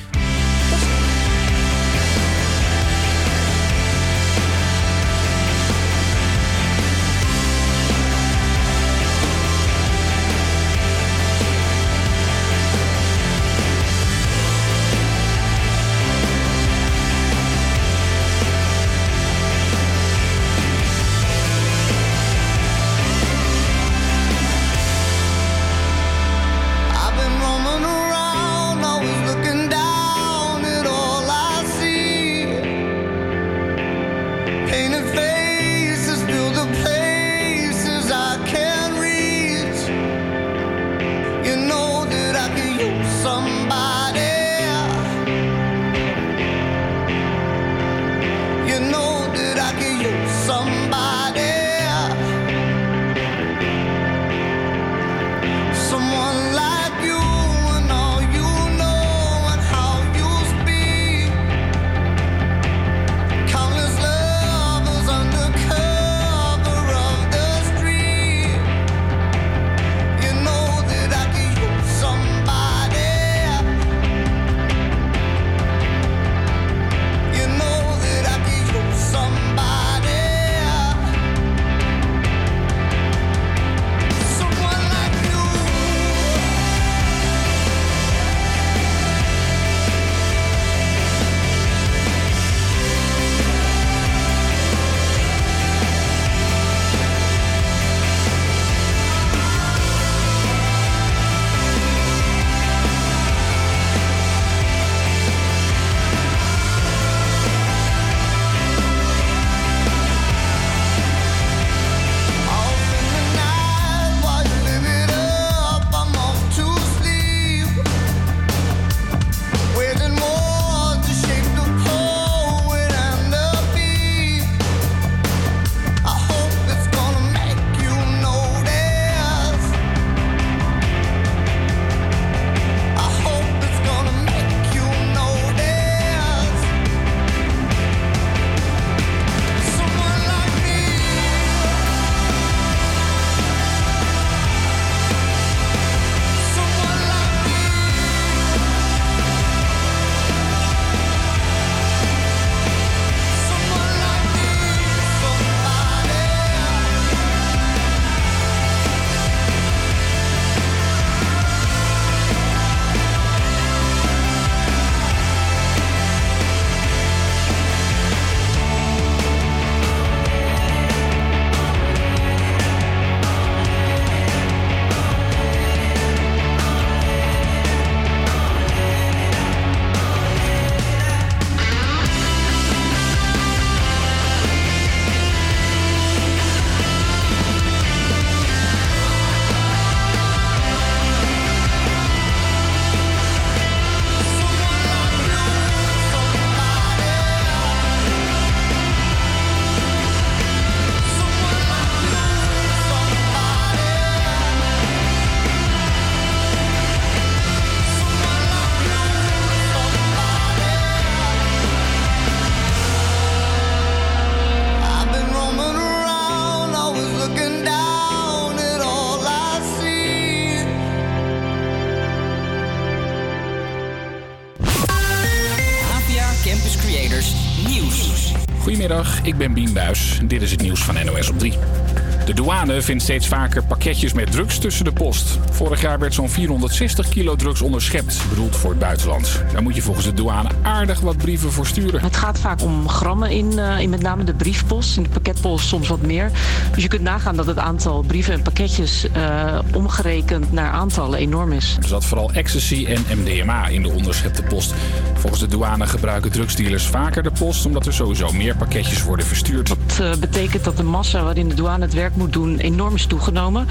Vindt steeds vaker pakketjes met drugs tussen de post. Vorig jaar werd zo'n 460 kilo drugs onderschept, bedoeld voor het buitenland. Daar moet je volgens de douane aardig wat brieven voor sturen. Het gaat vaak om grammen in, eh, in met name de briefpost. In de pakketpost soms wat meer. Dus je kunt nagaan dat het aantal brieven en pakketjes eh, omgerekend naar aantallen enorm is. Er zat vooral ecstasy en MDMA in de onderschepte post. Volgens de douane gebruiken drugsdealers vaker de post... omdat er sowieso meer pakketjes worden verstuurd. Dat eh, betekent dat de massa waarin de douane het werk moet doen enorm is toegenomen.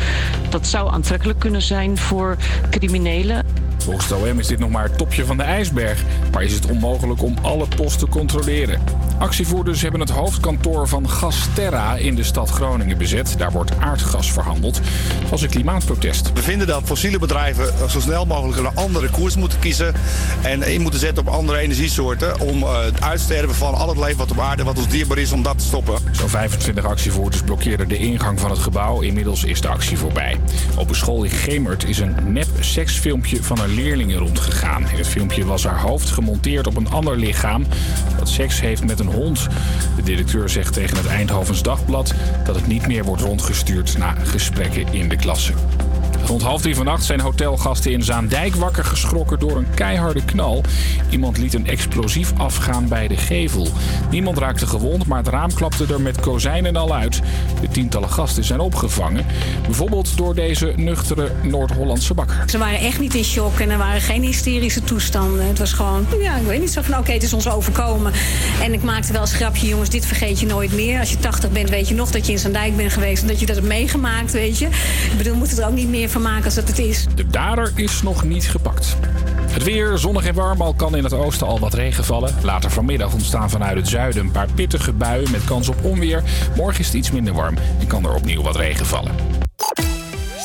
Dat zou aantrekkelijk kunnen zijn voor criminelen. Volgens het OM is dit nog maar het topje van de ijsberg. Maar is het onmogelijk om alle post te controleren. Actievoerders hebben het hoofdkantoor van Gasterra in de stad Groningen bezet. Daar wordt aardgas verhandeld. Het was een klimaatprotest. We vinden dat fossiele bedrijven zo snel mogelijk een andere koers moeten kiezen. En in moeten zetten op andere energiesoorten. Om eh, het uitsterven van al het leven wat op aarde, wat ons dierbaar is, om dat te stoppen. Zo'n 25 actievoerders blokkeerden de ingang van het gebouw. Inmiddels is de actie voorbij. Op een school in Gemert is een nep seksfilmpje van een leerling rondgegaan. In het filmpje was haar hoofd gemonteerd op een ander lichaam dat seks heeft met een hond. De directeur zegt tegen het Eindhovens Dagblad dat het niet meer wordt rondgestuurd na gesprekken in de klasse. Rond half drie vannacht zijn hotelgasten in Zaandijk wakker geschrokken door een keiharde knal. Iemand liet een explosief afgaan bij de gevel. Niemand raakte gewond, maar het raam klapte er met kozijnen al uit. De tientallen gasten zijn opgevangen. Bijvoorbeeld door deze nuchtere Noord-Hollandse bakker. Ze waren echt niet in shock en er waren geen hysterische toestanden. Het was gewoon, ja, ik weet niet, zo van oké, het is ons overkomen. En ik maakte wel eens grapje, jongens, dit vergeet je nooit meer. Als je 80 bent, weet je nog dat je in Zaandijk bent geweest en dat je dat hebt meegemaakt, weet je. Ik bedoel, we moeten er ook niet meer van maken als dat het is. De dader is nog niet gepakt. Het weer, zonnig en warm, al kan in het oosten al wat regen vallen. Later vanmiddag ontstaan vanuit het zuiden een paar pittige buien met kans op onweer. Morgen is het iets minder warm en kan er opnieuw wat regen vallen.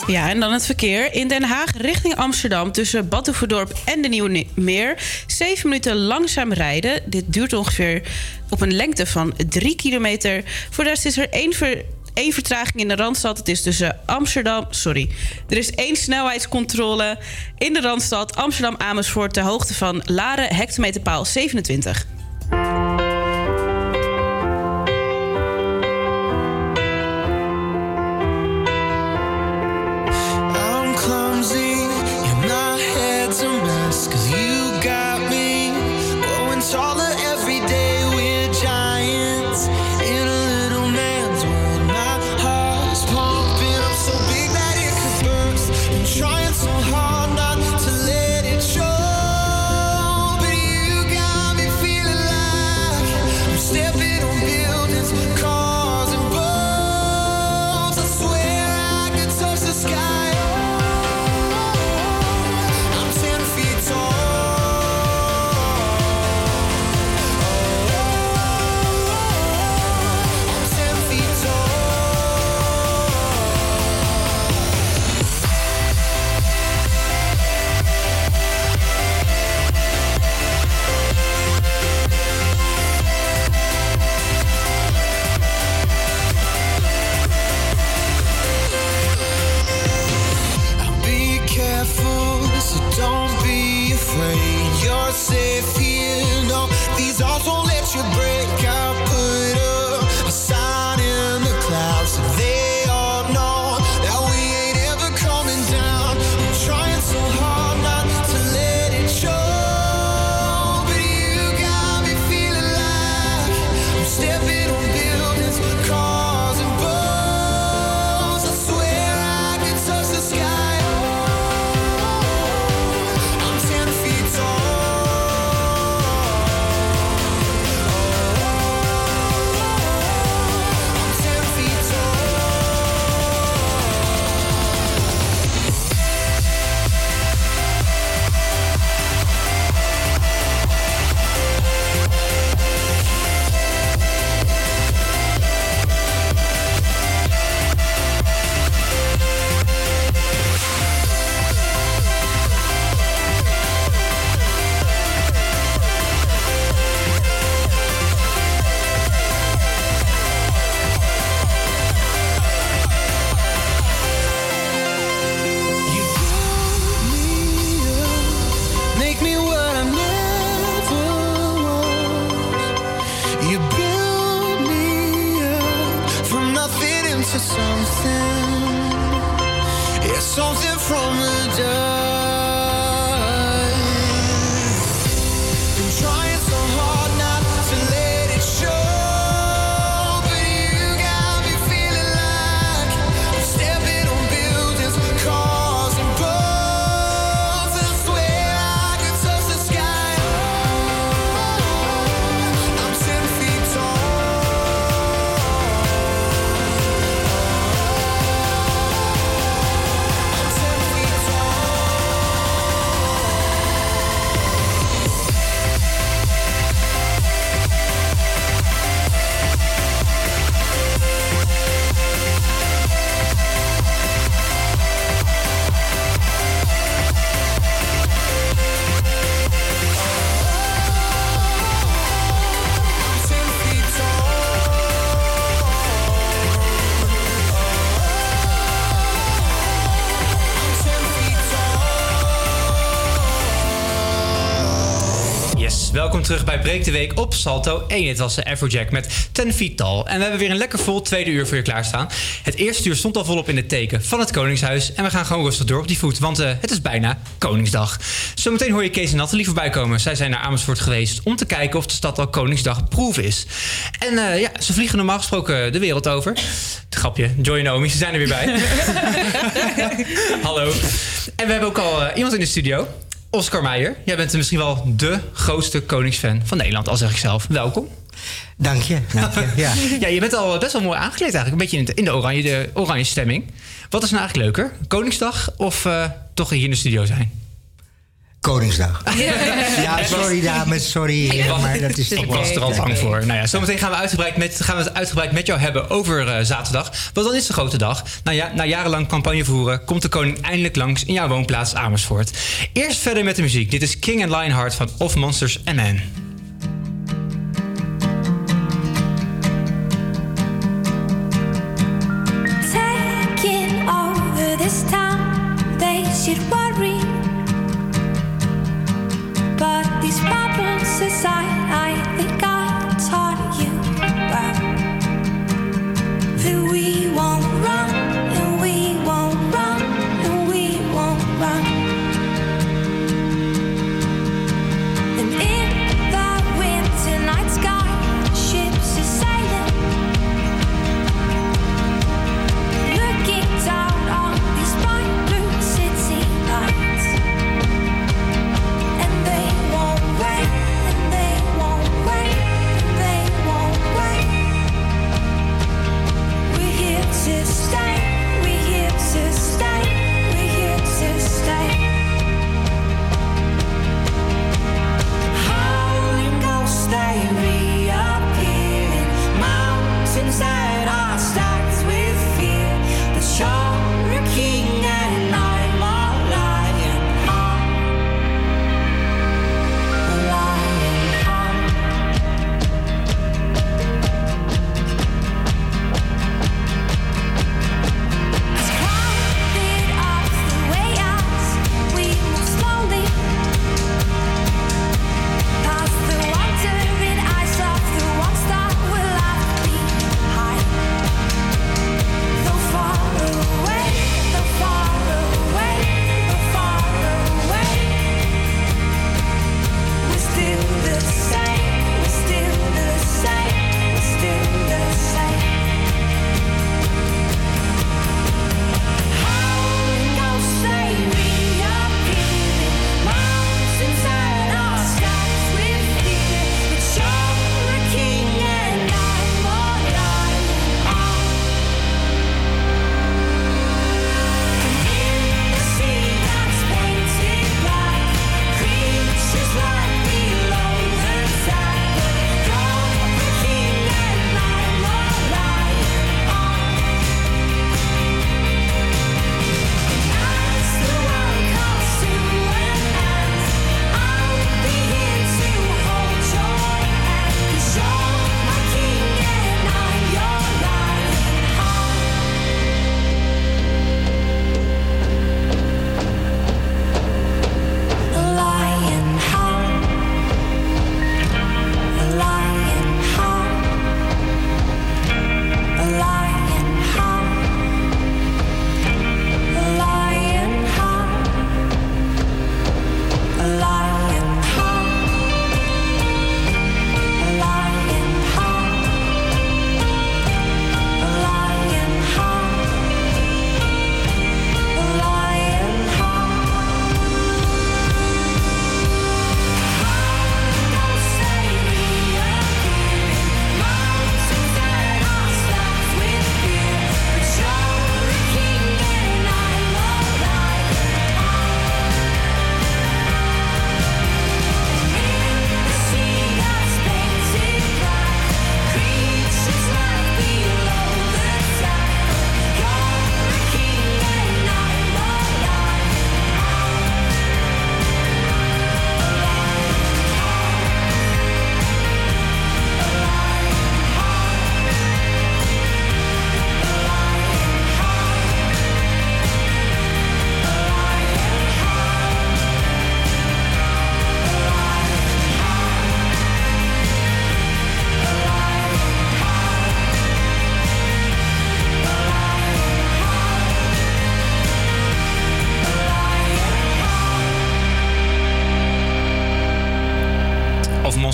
Ja, en dan het verkeer. In Den Haag richting Amsterdam tussen Badhoevedorp en de Nieuwe Meer. Zeven minuten langzaam rijden. Dit duurt ongeveer op een lengte van drie kilometer. Voor de rest is er één, ver- één vertraging in de Randstad. Het is tussen Amsterdam... Sorry. Er is één snelheidscontrole in de Randstad. Amsterdam-Amersfoort ter hoogte van Laren, hectometerpaal 27. Terug bij Breek de Week op Salto 1. Het was de Afrojack met 10 feet tall. En we hebben weer een lekker vol tweede uur voor je klaarstaan. Het eerste uur stond al volop in het teken van het Koningshuis. En we gaan gewoon rustig door op die voet, want eh, het is bijna Koningsdag. Zometeen hoor je Kees en Nathalie voorbij komen. Zij zijn naar Amersfoort geweest om te kijken of de stad al Koningsdag proef is. En eh, ja, ze vliegen normaal gesproken de wereld over. Grapje, Joy en Naomi, ze zijn er weer bij. Hallo. En we hebben ook al eh, iemand in de studio. Oscar Meijer, jij bent misschien wel de grootste koningsfan van Nederland, al zeg ik zelf. Welkom. Dank je, dank je. Ja. ja, je bent al best wel mooi aangekleed eigenlijk. Een beetje in de, in de oranje, de oranje stemming. Wat is nou eigenlijk leuker? Koningsdag of eh, toch hier in de studio zijn? Koningsdag. Ja, sorry dames, sorry. Maar dat is ik was er al bang voor. Nou ja, zometeen gaan we, uitgebreid met, gaan we het uitgebreid met jou hebben over eh, zaterdag. Want dan is de grote dag. Nou ja, na jarenlang campagne voeren... komt de koning eindelijk langs in jouw woonplaats Amersfoort. Eerst verder met de muziek. Dit is King and Lionheart van Of Monsters and Men.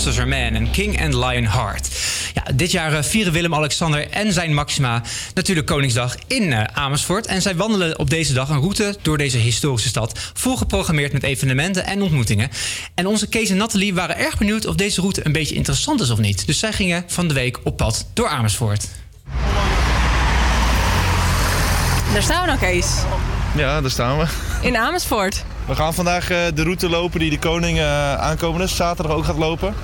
Monsters Man en King and Lion Heart. Ja, dit jaar eh, vieren Willem-Alexander en zijn Maxima natuurlijk Koningsdag in eh, Amersfoort. En zij wandelen op deze dag een route door deze historische stad. Volgeprogrammeerd met evenementen en ontmoetingen. En onze Kees en Nathalie waren erg benieuwd of deze route een beetje interessant is of niet. Dus zij gingen van de week op pad door Amersfoort. Daar staan we nou, Kees. Ja, daar staan we. In Amersfoort. We gaan vandaag eh, de route lopen die de koning eh, aankomende zaterdag ook gaat lopen.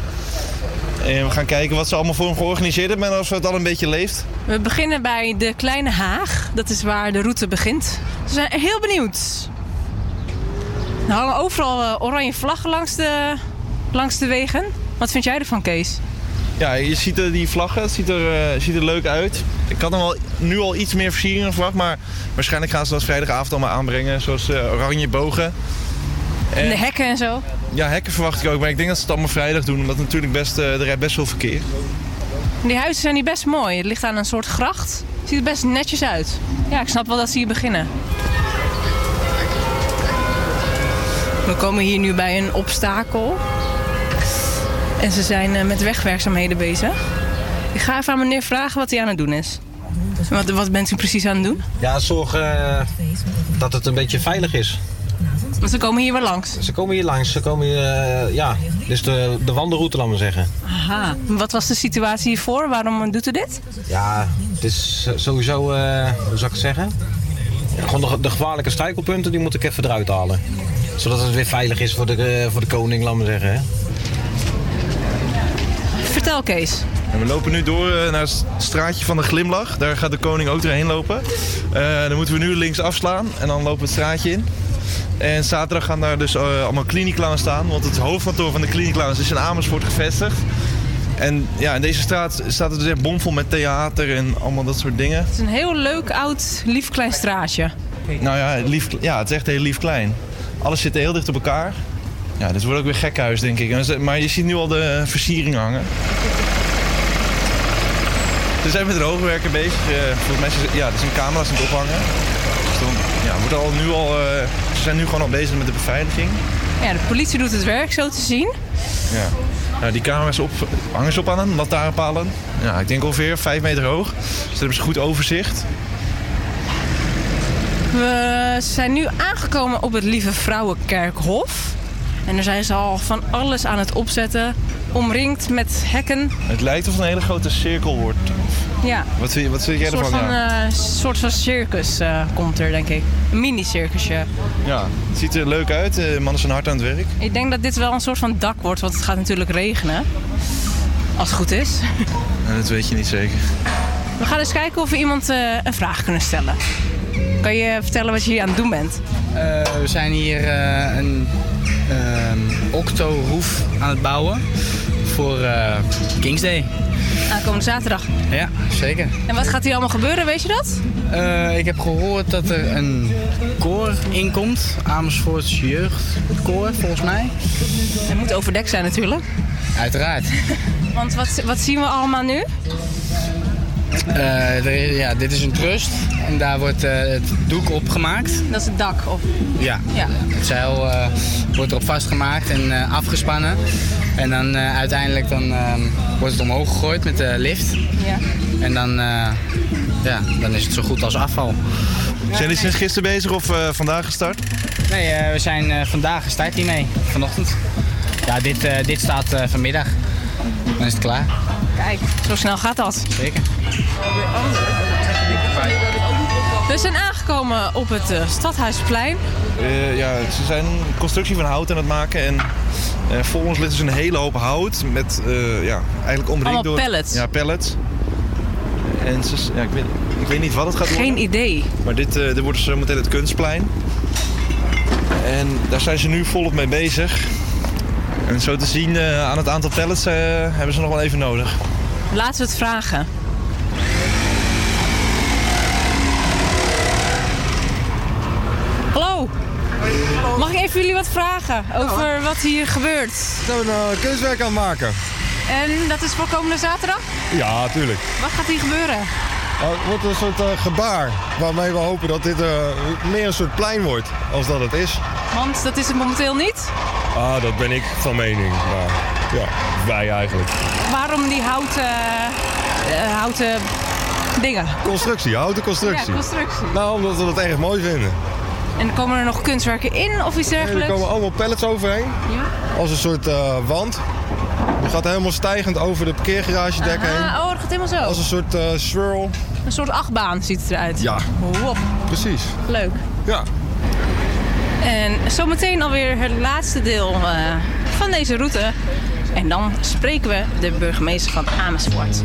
En we gaan kijken wat ze allemaal voor hem georganiseerd hebben en of het al een beetje leeft. We beginnen bij de Kleine Haag. Dat is waar de route begint. We zijn heel benieuwd. Er hangen overal eh, oranje vlaggen langs de, langs de wegen. Wat vind jij ervan, Kees? Ja, je ziet er die vlaggen, het ziet er, eh, ziet er leuk uit. Ik had nog wel, nu al iets meer versieringen verwacht, maar waarschijnlijk gaan ze dat vrijdagavond allemaal aanbrengen. Zoals eh, oranje bogen. En de hekken en zo. Ja, hekken verwacht ik ook, maar ik denk dat ze het allemaal vrijdag doen, omdat natuurlijk best, eh, er rijdt best veel verkeer. Die huizen zijn hier best mooi. Het ligt aan een soort gracht. Ziet er best netjes uit. Ja, ik snap wel dat ze hier beginnen. We komen hier nu bij een obstakel. En ze zijn eh, met wegwerkzaamheden bezig. Ik ga even aan meneer vragen wat hij aan het doen is. Wat, wat bent u precies aan het doen? Ja, zorg eh, dat het een beetje veilig is. Want ze komen hier wel langs. Ze komen hier langs, ze komen hier, eh, ja, is de, de wandelroute, laat maar zeggen. Aha. Wat was de situatie hiervoor? Waarom doet u dit? Ja, het is sowieso, hoe zou ik het zeggen? Ja, gewoon de, de gevaarlijke struikelpunten, die moet ik even eruit halen. Zodat het weer veilig is voor de, voor de koning, laat maar zeggen. Hè? Vertel Kees. En we lopen nu door eh, naar het straatje van de Glimlach. Daar gaat de koning ook doorheen lopen. Eh, dan moeten we nu links afslaan en dan lopen we het straatje in. En zaterdag gaan daar dus eh, allemaal klinieclowns staan. Want het hoofdkantoor van de klinieclowns is in Amersfoort gevestigd. En ja, in deze straat staat het dus echt bomvol met theater en allemaal dat soort dingen. Het is een heel leuk, oud, lief klein straatje. Nou ja, lief, ja, het is echt heel lief klein. Alles zit heel dicht op elkaar. Ja, dit wordt ook weer gekhuis, denk ik. Maar je ziet nu al de versieringen hangen. Ze zijn met een hoogwerker bezig. Eh, volgens mij ja, er zijn camera's aan het ophangen. Dus dan ja, wordt al nu al, eh, ze zijn nu gewoon al bezig met de beveiliging. Ja, de politie doet het werk, zo te zien. Ja. Nou, die camera's op, hangen ze op aan een lantaarnpalen. Ja, ik denk ongeveer 5 meter hoog. Dus dan hebben ze goed overzicht. We zijn nu aangekomen op het Lieve Vrouwenkerkhof. En daar zijn ze al van alles aan het opzetten. Omringd met hekken. Het lijkt of het een hele grote cirkel wordt. Ja. Wat vind, wat vind jij Een soort ervan? van, ja? eh, soort van circus eh, komt er, denk ik. Een mini-circusje. ja, het ziet er leuk uit. De mannen zijn hard aan het werk. Ik denk dat dit wel een soort van dak wordt, want het gaat natuurlijk regenen. Als het goed is. Nou, dat weet je niet zeker. We gaan eens kijken of we iemand eh, een vraag kunnen stellen. Kan je vertellen wat je hier aan het doen bent? Eh, we zijn hier eh, een ehm octo-roef aan het bouwen voor eh, Kings Day. Aankomende zaterdag. Ja, zeker. En wat gaat hier allemaal gebeuren, weet je dat? Ik heb gehoord dat er een koor inkomt. Amersfoorts jeugdkoor, volgens mij. Het moet overdekt zijn natuurlijk. Uiteraard. Want wat, wat zien we allemaal nu? Eh, er ja, dit is een trust en daar wordt eh, het doek opgemaakt. Dat is het dak. Of... Ja, Ja. het zeil eh, wordt erop vastgemaakt en eh, afgespannen. En dan eh, uiteindelijk dan, ehm, wordt het omhoog gegooid met de lift. Ja. En dan, eh, ja, dan is het zo goed als afval. Zijn jullie sinds gisteren bezig of eh, vandaag gestart? Nee, eh, we zijn eh, vandaag gestart hiermee, vanochtend. Ja, dit, eh, dit staat eh, vanmiddag. Dan is het klaar. Kijk, zo snel gaat dat. Zeker. We zijn aangekomen op het eh, Stadhuisplein. Eh, ja, ze zijn een constructie van hout aan het maken. En eh, voor ons ligt dus een hele hoop hout. Met eh, ja, eigenlijk omringd Allemaal door... pallets. Ja, pallets. En ze, ja, ik, weet, ik weet niet wat het gaat worden. Geen idee. Maar dit, eh, dit wordt zo meteen het kunstplein. En daar zijn ze nu volop mee bezig. En zo te zien eh, aan het aantal pallets eh, hebben ze nog wel even nodig. Laten we het vragen. Hallo. Mag ik even jullie wat vragen over wat hier gebeurt? Zijn we een kunstwerk aan het maken? En dat is voor komende zaterdag? Ja, tuurlijk. Wat gaat hier gebeuren? Nou, het wordt een soort eh, gebaar waarmee we hopen dat dit eh, meer een soort plein wordt als dat het is. Want dat is het momenteel niet. Ah, dat ben ik van mening. Maar Ja, wij eigenlijk. Waarom die houten, eh, houten dingen? Constructie, houten constructie. Ja, constructie. Nou, omdat we dat erg mooi vinden. En komen er nog kunstwerken in of iets Nee, dergelijks? er komen allemaal pallets overheen. Ja. Als een soort eh, wand. Die gaat helemaal stijgend over de parkeergaragedek heen. Ah, oh, dat gaat helemaal zo. Als een soort eh, swirl. Een soort achtbaan ziet het eruit. Ja. Wop. Precies. Leuk. Ja. En zometeen alweer het laatste deel eh, van deze route. En dan spreken we de burgemeester van Amersfoort.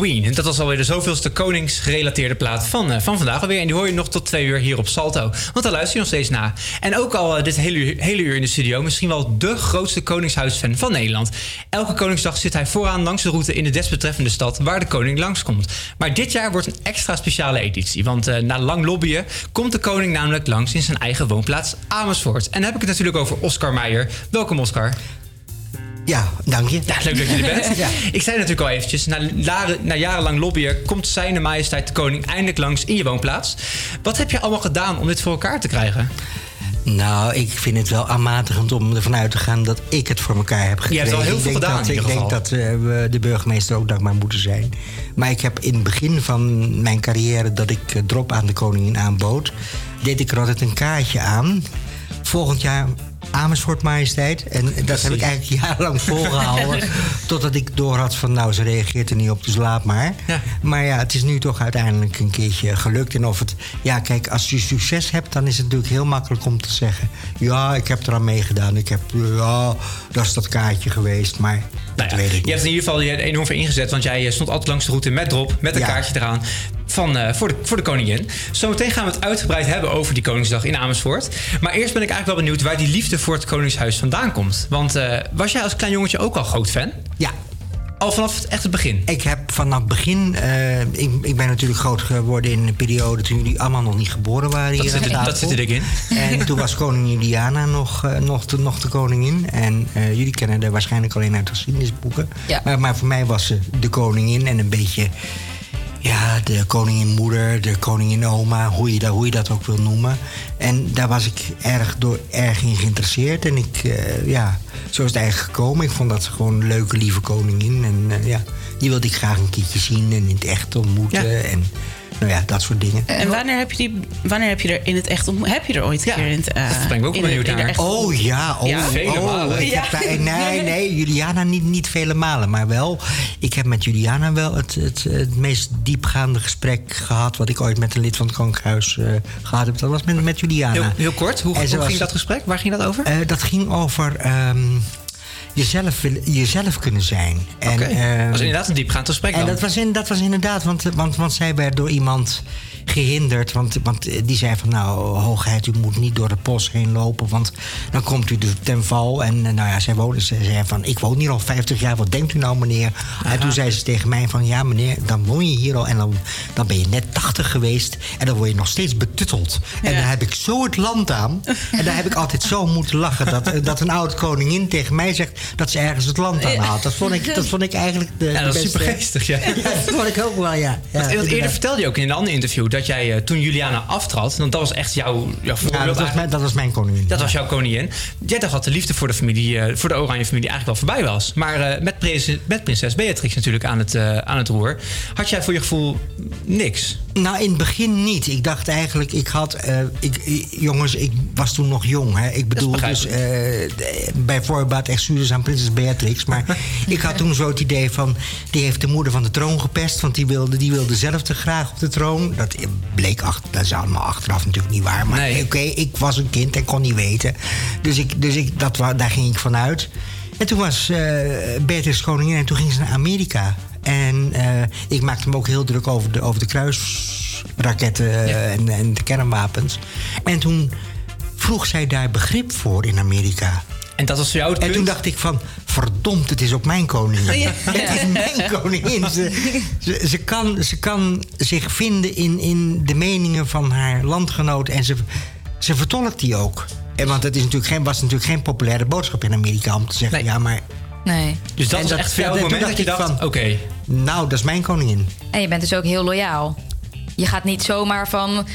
En dat was alweer de zoveelste koningsgerelateerde plaat van, eh, van vandaag alweer. En die hoor je nog tot twee uur hier op Salto. Want daar luister je nog steeds naar. En ook al eh, dit hele uur, hele uur in de studio... misschien wel de grootste koningshuisfan van Nederland. Elke Koningsdag zit hij vooraan langs de route... in de desbetreffende stad waar de koning langskomt. Maar dit jaar wordt een extra speciale editie. Want eh, na lang lobbyen komt de koning namelijk langs... in zijn eigen woonplaats Amersfoort. En dan heb ik het natuurlijk over Oscar Meijer. Welkom Oscar. Ja, dank je. Ja, leuk dat je er bent. Ja. Ik zei natuurlijk al eventjes, na, jarenlang lobbyen... komt zijn majesteit de koning eindelijk langs in je woonplaats. Wat heb je allemaal gedaan om dit voor elkaar te krijgen? Nou, ik vind het wel aanmatigend om ervan uit te gaan dat ik het voor elkaar heb gekregen. hebt wel heel veel denk gedaan dat, in ieder Ik denk geval. dat eh, we de burgemeester ook dankbaar moeten zijn. Maar ik heb in het begin van mijn carrière dat ik eh, drop aan de koningin aanbood... deed ik er altijd een kaartje aan. Volgend jaar Amersfoort Majesteit. En dat heb ik eigenlijk jarenlang volgehouden. totdat ik door had van, nou, ze reageert er niet op, dus laat maar. Maar ja, het is nu toch uiteindelijk een keertje gelukt. En of het, ja, kijk, als je succes hebt, dan is het natuurlijk heel makkelijk om te zeggen: ja, ik heb eraan meegedaan. Ik heb, ja, dat is dat kaartje geweest. Maar Nou ja, je hebt in ieder geval je enorm voor ingezet. Want jij eh, stond altijd langs de route met drop, met een Ja. kaartje eraan. Van, eh, voor, de, voor de koningin. Zometeen gaan we het uitgebreid hebben over die Koningsdag in Amersfoort. Maar eerst ben ik eigenlijk wel benieuwd waar die liefde voor het Koningshuis vandaan komt. Want eh, was jij als klein jongetje ook al groot fan? Ja. Al vanaf het echt het begin? Ik heb vanaf het begin... eh, ik, ik ben natuurlijk groot geworden in een periode... toen jullie allemaal nog niet geboren waren Dat hier zit er- dat zit er in. En toen was koningin Diana nog, eh, nog, de, nog de koningin. En eh, jullie kennen haar waarschijnlijk alleen uit de geschiedenisboeken. Ja. Maar, maar voor mij was ze de koningin en een beetje... Ja, de koningin moeder, de koningin oma, hoe je, dat, hoe je dat ook wil noemen. En daar was ik erg, door, erg in geïnteresseerd. En ik, eh, ja, zo is het eigenlijk gekomen. Ik vond dat ze gewoon een leuke, lieve koningin. En eh, ja, die wilde ik graag een keertje zien en in het echt ontmoeten. En nou ja, dat soort dingen. En wanneer heb je, die, wanneer heb je er in het echt ontmoet? Heb je er ooit een keer in het... eh, ben ik ook benieuwd in de naar. Oh ja, oh, Ja. oh, ik heb daar, nee, nee, Juliana niet, niet vele malen, maar wel. Ik heb met Juliana wel het, het, het meest diepgaande gesprek gehad... wat ik ooit met een lid van het Koningshuis eh, gehad heb. Dat was met, met Juliana. Heel, heel kort, hoe, was- ging dat gesprek? Waar ging dat over? Eh, dat ging over ehm, jezelf, jezelf kunnen zijn. En, ehm, Dat was inderdaad een diepgaand gesprek en dan. dat was, in, dat was inderdaad, want, want, want zij werd door iemand gehinderd. Want, want die zei van, nou, hoogheid, u moet niet door het bos heen lopen... want dan komt u dus ten val. En eh, nou ja, zij woonde, ze zei van, ik woon hier al 50 jaar, wat denkt u nou, meneer? En toen zei ze tegen mij van, ja, meneer, dan woon je hier al... en dan, dan ben je net 80 geweest en dan word je nog steeds betutteld. En dan heb ik zo het land aan. En daar heb ik altijd zo moeten lachen... dat, eh, dat een oude koningin tegen mij zegt dat ze ergens het land aan had. Dat vond ik, dat vond ik eigenlijk de, Ja, de dat is beste- super geestig, ja. ja, dat vond ik ook wel, ja. ja Want, eerder vertelde je ook in een ander interview dat jij eh, toen Juliana aftrad, want dat was echt jouw, jouw voorbeeld. Ja, dat was, mijn, dat was mijn koningin. Dat was jouw koningin. Jij dacht dat de liefde voor de familie, eh, voor de Oranje familie eigenlijk wel voorbij was. Maar eh, met, prins- met prinses Beatrix natuurlijk aan het, aan het roer, had jij voor je gevoel niks. Nou, in het begin niet. Ik dacht eigenlijk, ik had... eh, ik, jongens, ik was toen nog jong. Hè. Ik bedoel, dus de- bij voorbaat excuses aan prinses Beatrix. Maar ik had toen zo het idee van... die heeft de moeder van de troon gepest... want die wilde, die wilde zelf te graag op de troon. Dat bleek, achter, dat is allemaal achteraf natuurlijk niet waar. Maar oké, ik was een kind en kon niet weten. Dus, ik, dus ik, dat, daar ging ik vanuit. En toen was eh Beatrix koningin en toen ging ze naar Amerika. En eh, ik maakte me ook heel druk over de, over de kruisraketten eh, en, en de kernwapens. En toen vroeg zij daar begrip voor in Amerika. En dat was voor jou het En punt? toen dacht ik van, verdomd, het is ook mijn koningin. Ja. Het is mijn koningin. Ze, ze, ze kan, ze kan zich vinden in, in de meningen van haar landgenoot. En ze, ze vertolkt die ook. En want het is natuurlijk geen, was natuurlijk geen populaire boodschap in Amerika om te zeggen... ja, maar Nee. Dus dat En dat- echt voor jou ja, het toen moment dat je dacht ik dacht, van- oké. Nou, dat is mijn koningin. En je bent dus ook heel loyaal. Je gaat niet zomaar van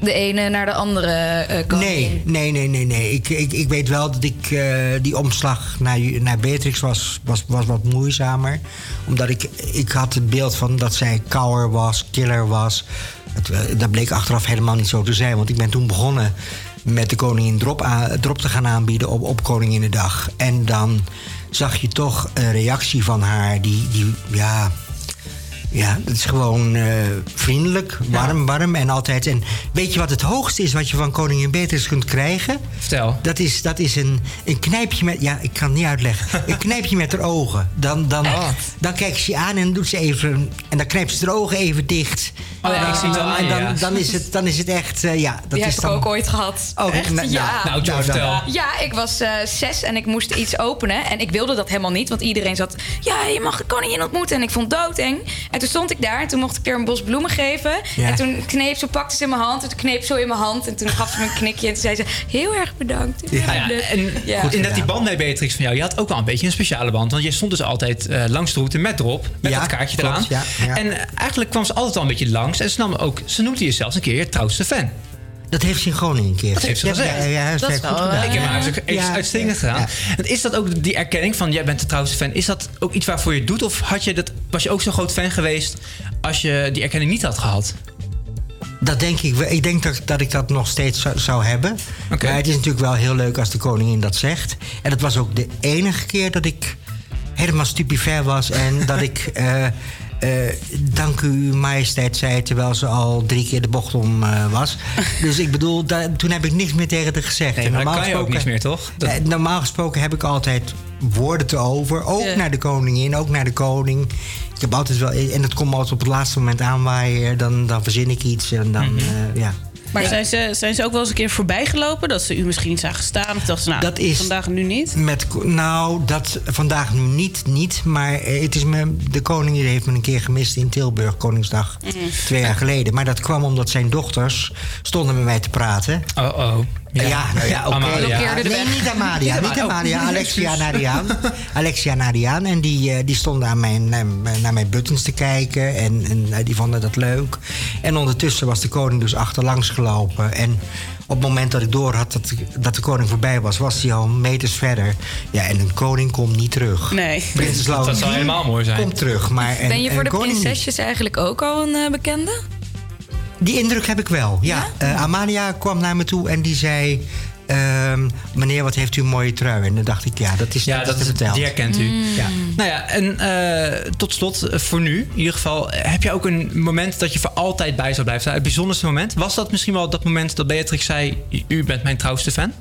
de ene naar de andere eh koningin. Nee, nee, nee, nee. nee. Ik, ik, ik weet wel dat ik eh, die omslag naar, naar Beatrix was, was, was wat moeizamer. Omdat ik, ik had het beeld van dat zij kouwer was, killer was. Het, eh, dat bleek achteraf helemaal niet zo te zijn. Want ik ben toen begonnen met de koningin drop, aan- drop te gaan aanbieden op, op Koninginnedag. En dan zag je toch een reactie van haar die, die ja... Ja, het is gewoon eh, vriendelijk, warm, warm en altijd. En weet je wat het hoogste is wat je van koningin Beatrix kunt krijgen? Vertel. Dat is, dat is een, een knijpje met... Ja, ik kan het niet uitleggen. Een knijpje met haar ogen. Dan, dan, dan kijkt ze je aan en doet ze even... En dan knijpt ze haar ogen even dicht. Oh ja, ik zie het en dan, is het, dan is het echt... eh, ja, dat Die is heb ik dan, ook ooit gehad. Oh, Echt? nou, ja. Nou, Joe, vertel. Ja, ik was eh, zes en ik moest iets openen. En ik wilde dat helemaal niet, want iedereen zat... Ja, je mag de koningin ontmoeten. En ik vond het doodeng. En toen stond ik daar en toen mocht ik er een bos bloemen geven. Ja. En toen kneep ze, pakte ze in mijn hand. En toen kneep ze zo in mijn hand. En toen gaf ze me een knikje. En toen zei ze, heel erg bedankt. Ja, ja, en Ja. goed, inderdaad, die band met Beatrix van jou, je had ook wel een beetje een speciale band. Want je stond dus altijd eh, langs de route met erop, met Ja, dat kaartje klopt, eraan. ja, ja. En eigenlijk kwam ze altijd al een beetje langs. En ze, nam ook, ze noemde je zelfs een keer je trouwste fan. Dat heeft ze in Groningen een keer Dat heeft ze gezegd. Ja, ja, ja, Dat is heeft goed wel, gedaan. Ik heb haar uitstekend gedaan. ja. En Is dat ook die erkenning van jij bent de trouwste fan? Is dat ook iets waarvoor je het doet? Of had je dat, was je ook zo'n groot fan geweest als je die erkenning niet had gehad? Dat denk ik wel. Ik denk dat, dat ik dat nog steeds zou, zou hebben. Maar het is natuurlijk wel heel leuk als de koningin dat zegt. En dat was ook de enige keer dat ik helemaal stupefait was. En dat ik... eh, eh, dank u, majesteit, zei terwijl ze al drie keer de bocht om eh, was. Dus ik bedoel, da- toen heb ik niks meer tegen haar gezegd. Nee, dat normaal kan je ook gesproken- niks meer, toch? Dat- Eh, normaal gesproken heb ik altijd woorden te over. Ook Ja. naar de koningin, ook naar de koning. Ik heb altijd wel... En het komt altijd op het laatste moment aanwaaien. Dan, dan verzin ik iets en dan... Mhm. ja. Maar zijn ze, zijn ze ook wel eens een keer voorbij gelopen? Dat ze u misschien niet zagen staan? Of dachten ze, nou, Dat is- vandaag nu niet? Met, nou, dat vandaag nu niet, niet. Maar eh, het is me, de koningin heeft me een keer gemist in Tilburg, Koningsdag. Mhm. Twee jaar geleden. Maar dat kwam omdat zijn dochters stonden met mij te praten. Oh, oh. Ja, nou ja, oké. Nee, niet Amalia. Niet Niet Ama- Amalia. oh. Alexia Nadiaan. Alexia Nadiaan. En die, eh, die stonden aan mijn, naar, mijn buttons te kijken. En, en eh, die vonden dat leuk. En ondertussen was de koning dus achterlangs gelopen. En op het moment dat ik door had dat, dat de koning voorbij was... was hij al meters verder. Ja, en een koning komt niet terug. Nee. Prinses Dat zou helemaal mooi zijn. Komt terug, maar een, ben je voor de koning prinsesjes eigenlijk ook al een eh, bekende? Die indruk heb ik wel, ja. Eh, Amalia kwam naar me toe en die zei... ehm, meneer, wat heeft u een mooie trui? En dan dacht ik, ja, dat is Ja, dat dat is verteld. die herkent u. Ja. Nou ja, en eh, tot slot, eh, voor nu in ieder geval, heb je ook een moment dat je voor altijd bij zou blijven staan? Het bijzonderste moment? Was dat misschien wel dat moment dat Beatrix zei: U bent mijn trouwste fan?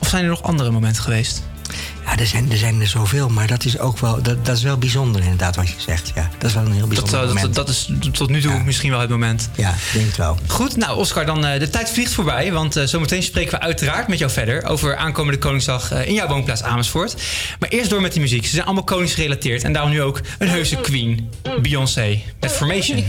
Of zijn er nog andere momenten geweest? Ja, er zijn, er zijn er zoveel, maar dat is ook wel, dat, dat is wel bijzonder inderdaad wat je zegt. Ja, dat is wel een heel Dat, bijzonder eh, moment. dat, dat is tot nu toe misschien wel het moment. Ja, denk het wel. Goed, nou Oscar, dan eh, de tijd vliegt voorbij. Want eh, zometeen spreken we uiteraard met jou verder over aankomende Koningsdag in jouw woonplaats Amersfoort. Maar eerst door met die muziek. Ze zijn allemaal koningsgerelateerd en daarom nu ook een heuse queen, Beyoncé, met Formation.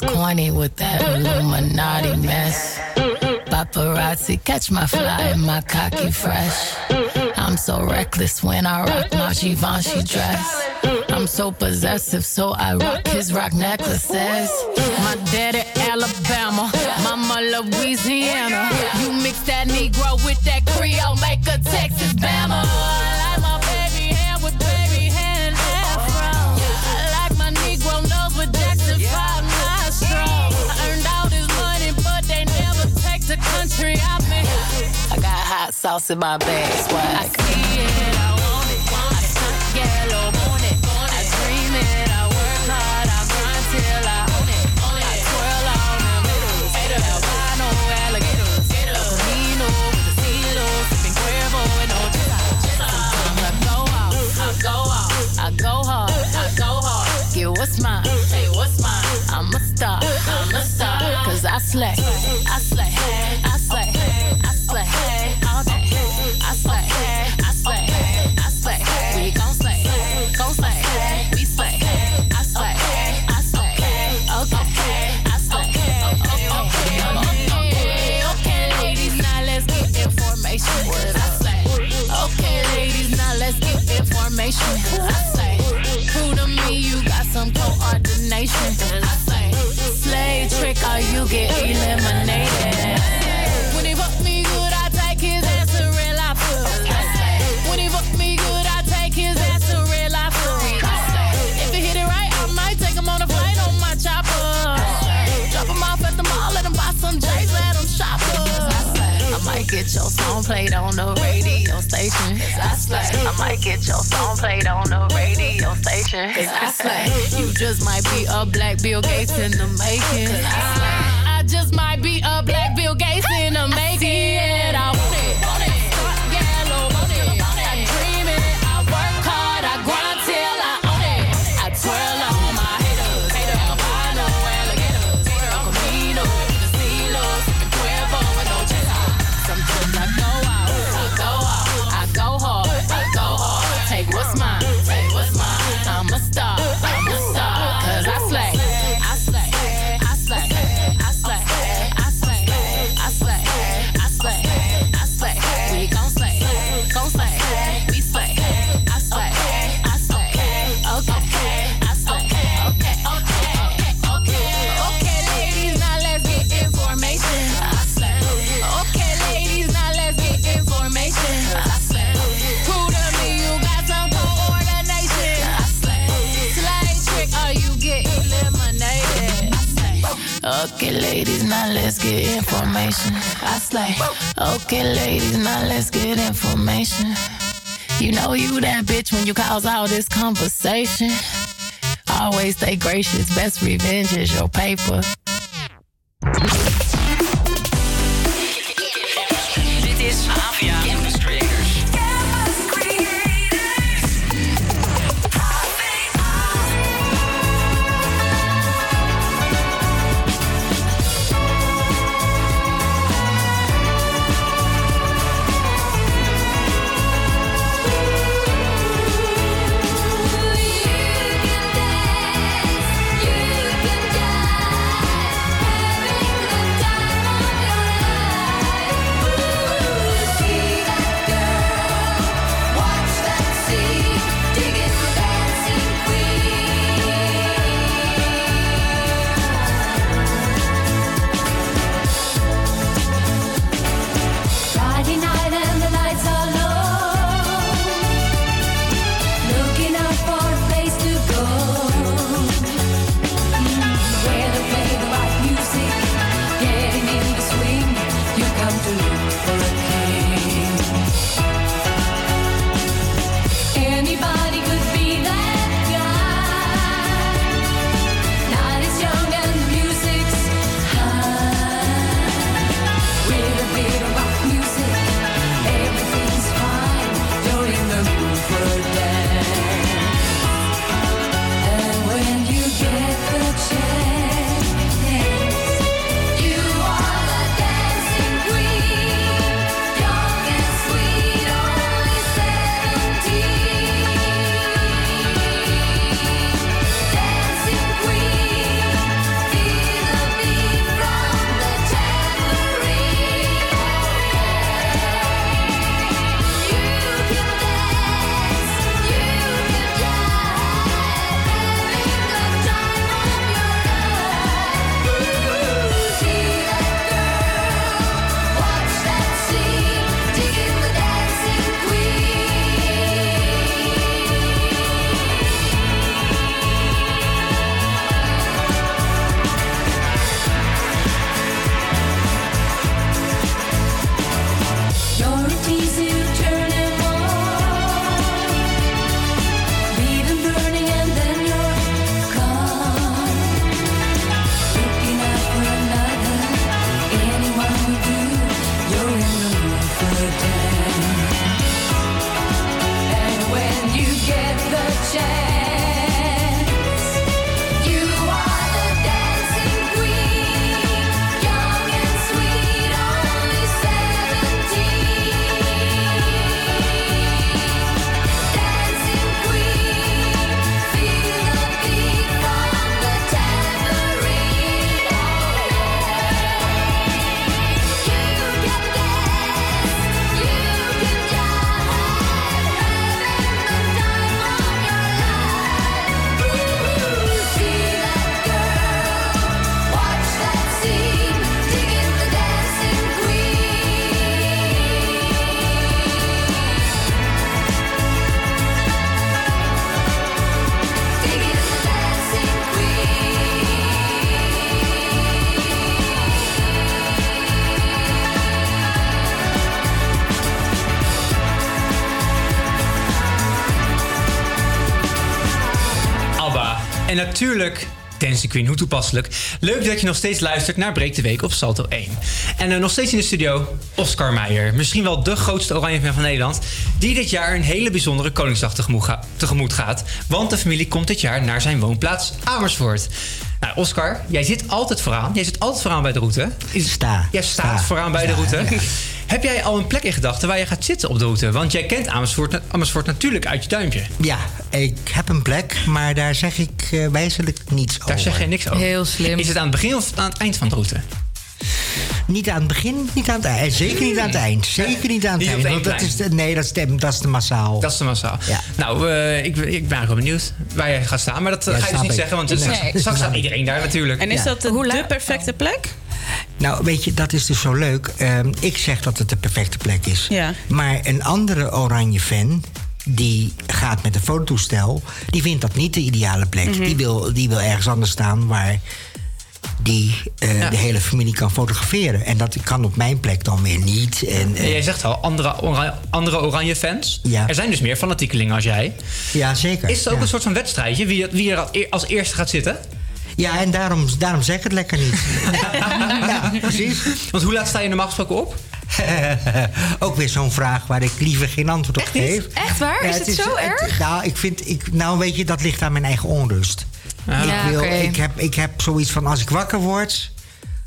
Y'all corny with that Illuminati mess. Paparazzi catch my fly and my cocky fresh. I'm so reckless when I rock my Givenchy dress. I'm so possessive, so I rock his rock necklaces. My daddy Alabama, mama Louisiana. You mix that Negro with that Creole, make a Texas Bama. Out me. I got hot sauce in my bag, swag. I see it, I want it. I yellow, want it. I dream it, I work hard, I grind till I own it. I alligators. The Cuervo and I go I go I go hard, I go hard. What's mine, hey, what's mine? I'm a star, I'm a star. Cause I slay, I slay, I slay, I slay. I slay, I slay, I slay. Slay. I slay, okay. Okay, okay, ladies, now let's get information. I. Okay, I slay. Coordination. I slay. Slay trick or you get eliminated. Get your song played on the radio station. I slay. I might get your song played on the radio station. I slay. You just might be a black Bill Gates in the making. I slay. I just might be a black Bill Gates in the making. I ladies, now let's get information. I slay. Okay, ladies, now let's get information. You know you that bitch when you cause all this conversation. Always stay gracious. Best revenge is your paper. Natuurlijk Dancing Queen, hoe toepasselijk. Leuk dat je nog steeds luistert naar Breek de Week op Salto 1. En eh, nog steeds in de studio Oscar Meijer. Misschien wel de grootste oranje fan van Nederland. Die dit jaar een hele bijzondere Koningsdag tegemoet, ga- tegemoet gaat. Want de familie komt dit jaar naar zijn woonplaats Amersfoort. Nou, Oscar, jij zit altijd vooraan. Jij zit altijd vooraan bij de route. Is, Sta. Jij staat Sta. vooraan bij de route. ja. Heb jij al een plek in gedachten waar je gaat zitten op de route? Want jij kent Amersfoort, Amersfoort natuurlijk uit je duimpje. Ja, ik heb een plek, maar daar zeg ik eh, wijzelijk niets over. Daar zeg je niks over. Heel slim. Is het aan het begin of aan het eind van de route? Niet aan het begin, niet aan het eind. Zeker niet aan het eind. Zeker niet aan het eind. Want dat is de, nee, dat is, de, dat is de massaal. Dat is de massaal. Ja. Nou, eh, ik, ik ben wel benieuwd waar jij gaat staan. Maar dat eh, Ja, ga je dus niet ik. zeggen, want Nee. straks, Nee. straks staat iedereen daar natuurlijk. En is Ja. dat de, de perfecte plek? Nou, weet je, dat is dus zo leuk. Ehm, ik zeg dat het de perfecte plek is. Ja. Maar een andere oranje fan die gaat met een fototoestel, die vindt dat niet de ideale plek. Mhm. die, wil, die wil ergens anders staan waar die eh, de hele familie kan fotograferen. En dat kan op mijn plek dan weer niet. En, eh, Jij zegt al, andere, ora- andere oranje fans. Ja. Er zijn dus meer fanatiekelingen als jij. ja, zeker. Is het ook ja. een soort van wedstrijdje? Wie, wie er als- als eerste gaat zitten? Ja, en daarom, daarom zeg ik het lekker niet. ja, precies. Want hoe laat sta je normaal gesproken op? Ook weer zo'n vraag waar ik liever geen antwoord op geef. Echt waar? Is het zo erg? nou, ik vind, ik, nou, weet je, dat ligt aan mijn eigen onrust. Ja, ik, wil, ik, heb, ik heb zoiets van, als ik wakker word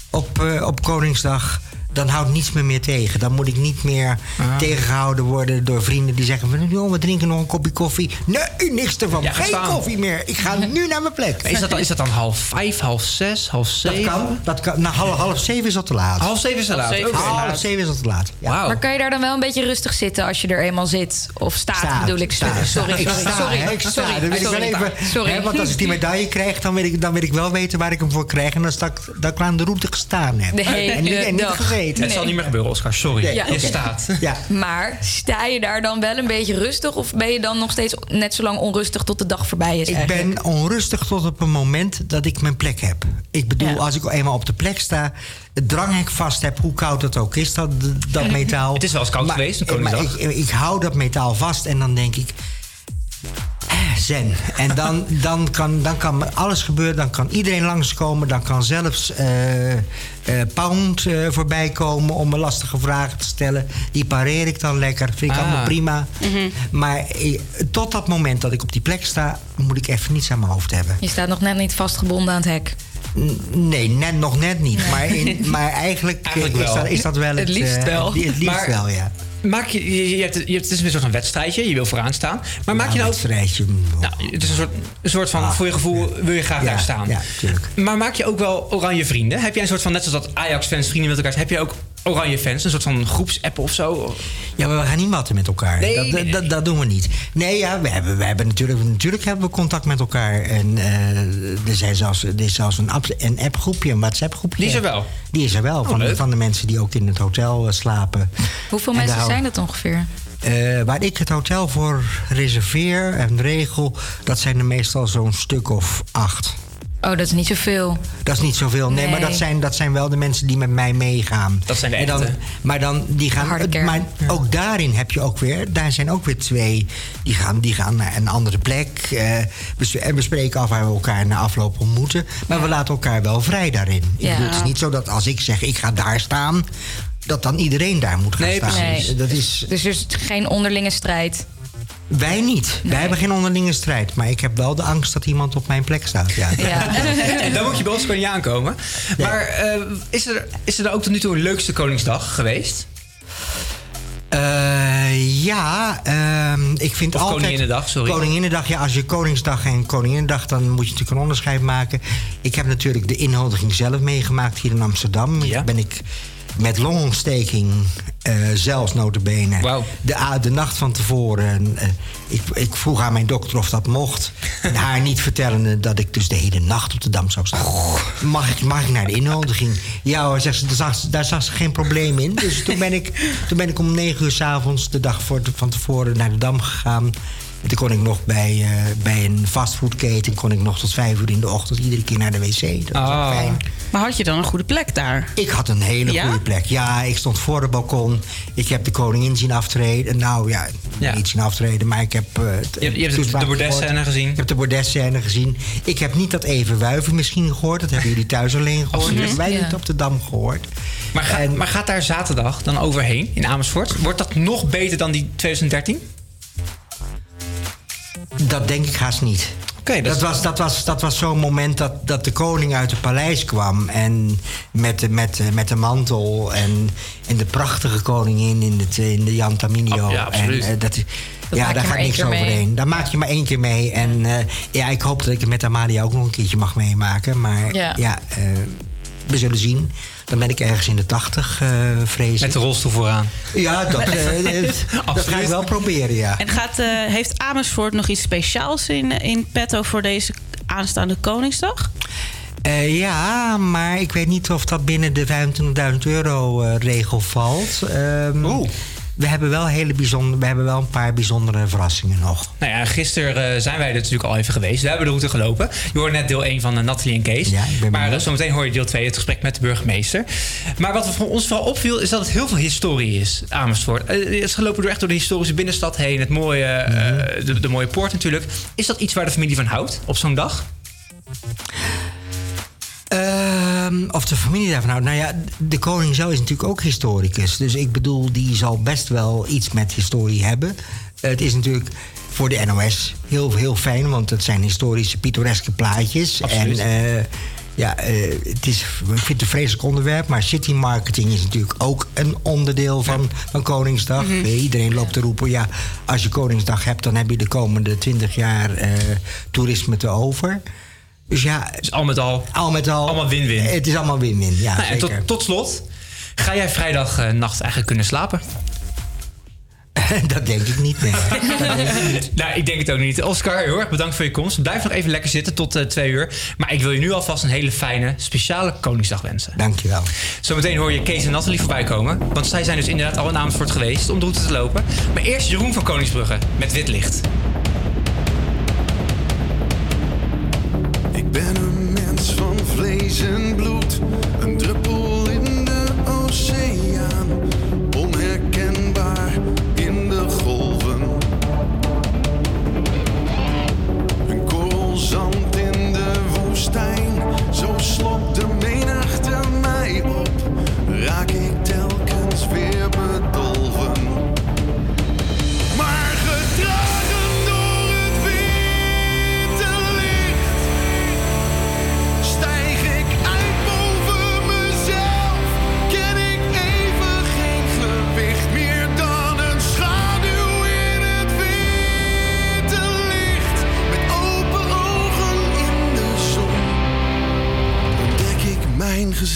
op, eh, op Koningsdag... dan houdt niets me meer tegen. Dan moet ik niet meer Ah. tegengehouden worden door vrienden die zeggen... van, joh, we drinken nog een kopje koffie. Nee, niks ervan. Ja, ga Geen staan. koffie meer. Ik ga nu naar mijn plek. Is dat, dan- is dat dan half vijf, half zes, half zeven? Dat kan. Dat kan. Nou, half, half zeven is al te laat. Half zeven is te laat. Oké. Half zeven is al te laat. Ja. Maar kan je daar dan wel een beetje rustig zitten als je er eenmaal zit? Of staat, Staat, bedoel ik. staat, Sorry, sorry, sorry. sta, sorry, sta. sorry, Dan wil ik wel sorry. even, Sorry. hè, want als ik die medaille krijg, dan wil ik, dan wil ik wel weten waar ik hem voor krijg. En dan sta ik, dat ik aan de route gestaan heb. En niet, en niet dag. Het zal niet meer gebeuren, Oscar. Sorry. Nee, Ja, je staat. Ja. Maar sta je daar dan wel een beetje rustig? Of ben je dan nog steeds net zo lang onrustig tot de dag voorbij is? Ik eigenlijk? ben onrustig tot op een moment dat ik mijn plek heb. Ik bedoel, als ik eenmaal op de plek sta, het dranghek vast heb, hoe koud het ook is, dat, dat metaal. Het is wel eens koud Maar- geweest, een maar ik, ik hou dat metaal vast en dan denk ik. Eh, Zen. En dan, dan, kan, dan kan alles gebeuren. Dan kan iedereen langskomen. Dan kan zelfs eh, eh, Pound eh, voorbij komen om me lastige vragen te stellen. Die pareer ik dan lekker. Vind ik Ah. allemaal prima. Mhm. Maar tot dat moment dat ik op die plek sta, moet ik even niets aan mijn hoofd hebben. Je staat nog net niet vastgebonden aan het hek. Nee, net, nog net niet. Maar, in, maar eigenlijk, Eigenlijk is, dat, is dat wel het, Het liefst wel. Het, het liefst Maar- wel, ja. Maak je, je, je hebt, je hebt, het is een soort van wedstrijdje. Je wil vooraan staan. Maar maak je nou ook... wedstrijdje. Nou, het is een soort, een soort van, Ah. voor je gevoel wil je graag Ja, daar staan. ja. Maar maak je ook wel oranje vrienden? Heb jij een soort van, net zoals dat Ajax-fans vrienden met elkaar heb je ook oranje fans? Een soort van groepsapp of zo? Ja, maar we gaan niet matten met elkaar. Nee, dat, nee, nee. Dat, dat doen we niet. Nee, ja, we hebben, we hebben natuurlijk, natuurlijk hebben we contact met elkaar. En eh, er, zijn zelfs, er is zelfs een, app- een appgroepje, een WhatsApp-groepje. Die is er wel? Die is er wel, Oh, van, leuk. van de mensen die ook in het hotel eh, slapen. Hoeveel En mensen zijn dat ongeveer? Eh, waar ik het hotel voor reserveer en regel, dat zijn er meestal zo'n stuk of acht. Oh, dat is niet zoveel. Dat is niet zoveel. Nee, Nee. maar dat zijn, dat zijn wel de mensen die met mij meegaan. Dat zijn de En dan, echte. Maar dan, die gaan. Harde kern. Maar ook daarin heb je ook weer. Daar zijn ook weer twee. Die gaan, die gaan naar een andere plek. eh, en we spreken af waar we elkaar na afloop ontmoeten. Maar we laten elkaar wel vrij daarin. Ik Ja. bedoel, het is niet zo dat als ik zeg ik ga daar staan. dat dan iedereen daar moet gaan Nee, staan. precies. Dat is, Dus er is geen onderlinge strijd. Wij niet. Wij hebben geen onderlinge strijd. Maar ik heb wel de angst dat iemand op mijn plek staat. Ja. Ja. en dan moet je bij ons gewoon niet aankomen. Maar eh, is, er, is er dan ook tot nu toe een leukste Koningsdag geweest? Eh, ja, ehm, ik vind Of altijd... Koninginnedag, sorry. Koninginnedag, ja, als je Koningsdag en Koninginnedag... dan moet je natuurlijk een onderscheid maken. Ik heb natuurlijk de inhuldiging zelf meegemaakt hier in Amsterdam. Ja. Ben ik met longontsteking, eh zelfs notabene... De, a- de nacht van tevoren... eh, ik, ik vroeg aan mijn dokter of dat mocht. En haar niet vertellende dat ik dus de hele nacht op de Dam zou staan. Mag ik, mag ik naar de inhuldiging? Ja hoor, zegt ze, daar zag, ze- daar zag ze geen probleem in. Dus toen ben ik, toen ben ik om negen uur s'avonds de dag voor, van tevoren naar de Dam gegaan. En toen kon ik nog bij, eh, bij een fastfoodketen... kon ik nog tot vijf uur in de ochtend iedere keer naar de wc. Dat was Ah. fijn. Maar had je dan een goede plek daar? Ik had een hele Ja? goede plek. Ja, ik stond voor het balkon. Ik heb de koningin zien aftreden. Nou ja, Ja. niet zien aftreden, maar ik heb... eh, het- Je, hebt- je hebt de bordesscène gezien. Ik heb de bordesscène gezien. Ik heb niet dat even wuiven misschien gehoord. Dat hebben jullie thuis alleen gehoord. Dat hebben wij Ja. niet op de Dam gehoord. Maar, ga- En- maar gaat daar zaterdag dan overheen in Amersfoort? Wordt dat nog beter dan die 2013? Dat denk ik haast niet. Dat, was, dat was, dat was zo'n moment dat, dat de koning uit het paleis kwam. En met, de- met, de- met de mantel. En, en de prachtige koningin in, het, in de Jan Taminio. Oh, ja, absoluut. En, eh, dat, Dat ja, daar gaat niks overheen. Daar maak je maar één keer mee. En eh, ja, ik hoop dat ik het met Amalia ook nog een keertje mag meemaken. Maar Ja. ja, eh, we zullen zien. Dan ben ik ergens in de tachtig, eh vrees Met de rolstoel vooraan. Ja, dat, eh, dat ga ik wel proberen, ja. En gaat, eh, heeft Amersfoort nog iets speciaals in, in petto voor deze aanstaande Koningsdag? Eh, ja, maar ik weet niet of dat binnen de 25.000 euro eh, regel valt. Ehm, Oeh. We hebben wel, hele bijzonder, we hebben wel een paar bijzondere verrassingen nog. Nou ja, gisteren eh, zijn wij er natuurlijk al even geweest. We hebben de route gelopen. Je hoorde net deel 1 van uh, Nathalie en Kees. maar uh, zometeen hoor je deel 2, het gesprek met de burgemeester. Maar wat voor ons vooral opviel, is dat het heel veel historie is, Amersfoort. het is gelopen door echt door de historische binnenstad heen. Het mooie, Mhm. de, de mooie poort natuurlijk. Is dat iets waar de familie van houdt op zo'n dag? Ehm, of de familie daarvan houdt. Nou ja, de koning zelf is natuurlijk ook historicus. Dus ik bedoel, die zal best wel iets met historie hebben. het is natuurlijk voor de NOS heel, heel fijn, want het zijn historische, pittoreske plaatjes. Absoluut. En eh, ja, eh, het is, ik vind het een vreselijk onderwerp, maar city marketing is natuurlijk ook een onderdeel van, van Koningsdag. Mhm. Iedereen loopt te roepen, ja, als je Koningsdag hebt, dan heb je de komende twintig jaar eh, toerisme te over. Dus ja, Dus al met al, al met al allemaal win-win. het is allemaal win-win, ja, Nou, en tot, zeker. tot slot, ga jij vrijdagnacht eigenlijk kunnen slapen? dat denk ik niet, nee. nou, ik denk het ook niet. Oscar, heel erg bedankt voor je komst. Blijf nog even lekker zitten tot eh, twee uur. Maar ik wil je nu alvast een hele fijne, speciale Koningsdag wensen. Dankjewel. Zometeen hoor je Kees en Nathalie voorbij komen. Want zij zijn dus inderdaad al in Amersfoort geweest om de route te lopen. Maar eerst Jeroen van Koningsbrugge met wit licht. Ben een mens van vlees en bloed, een druppel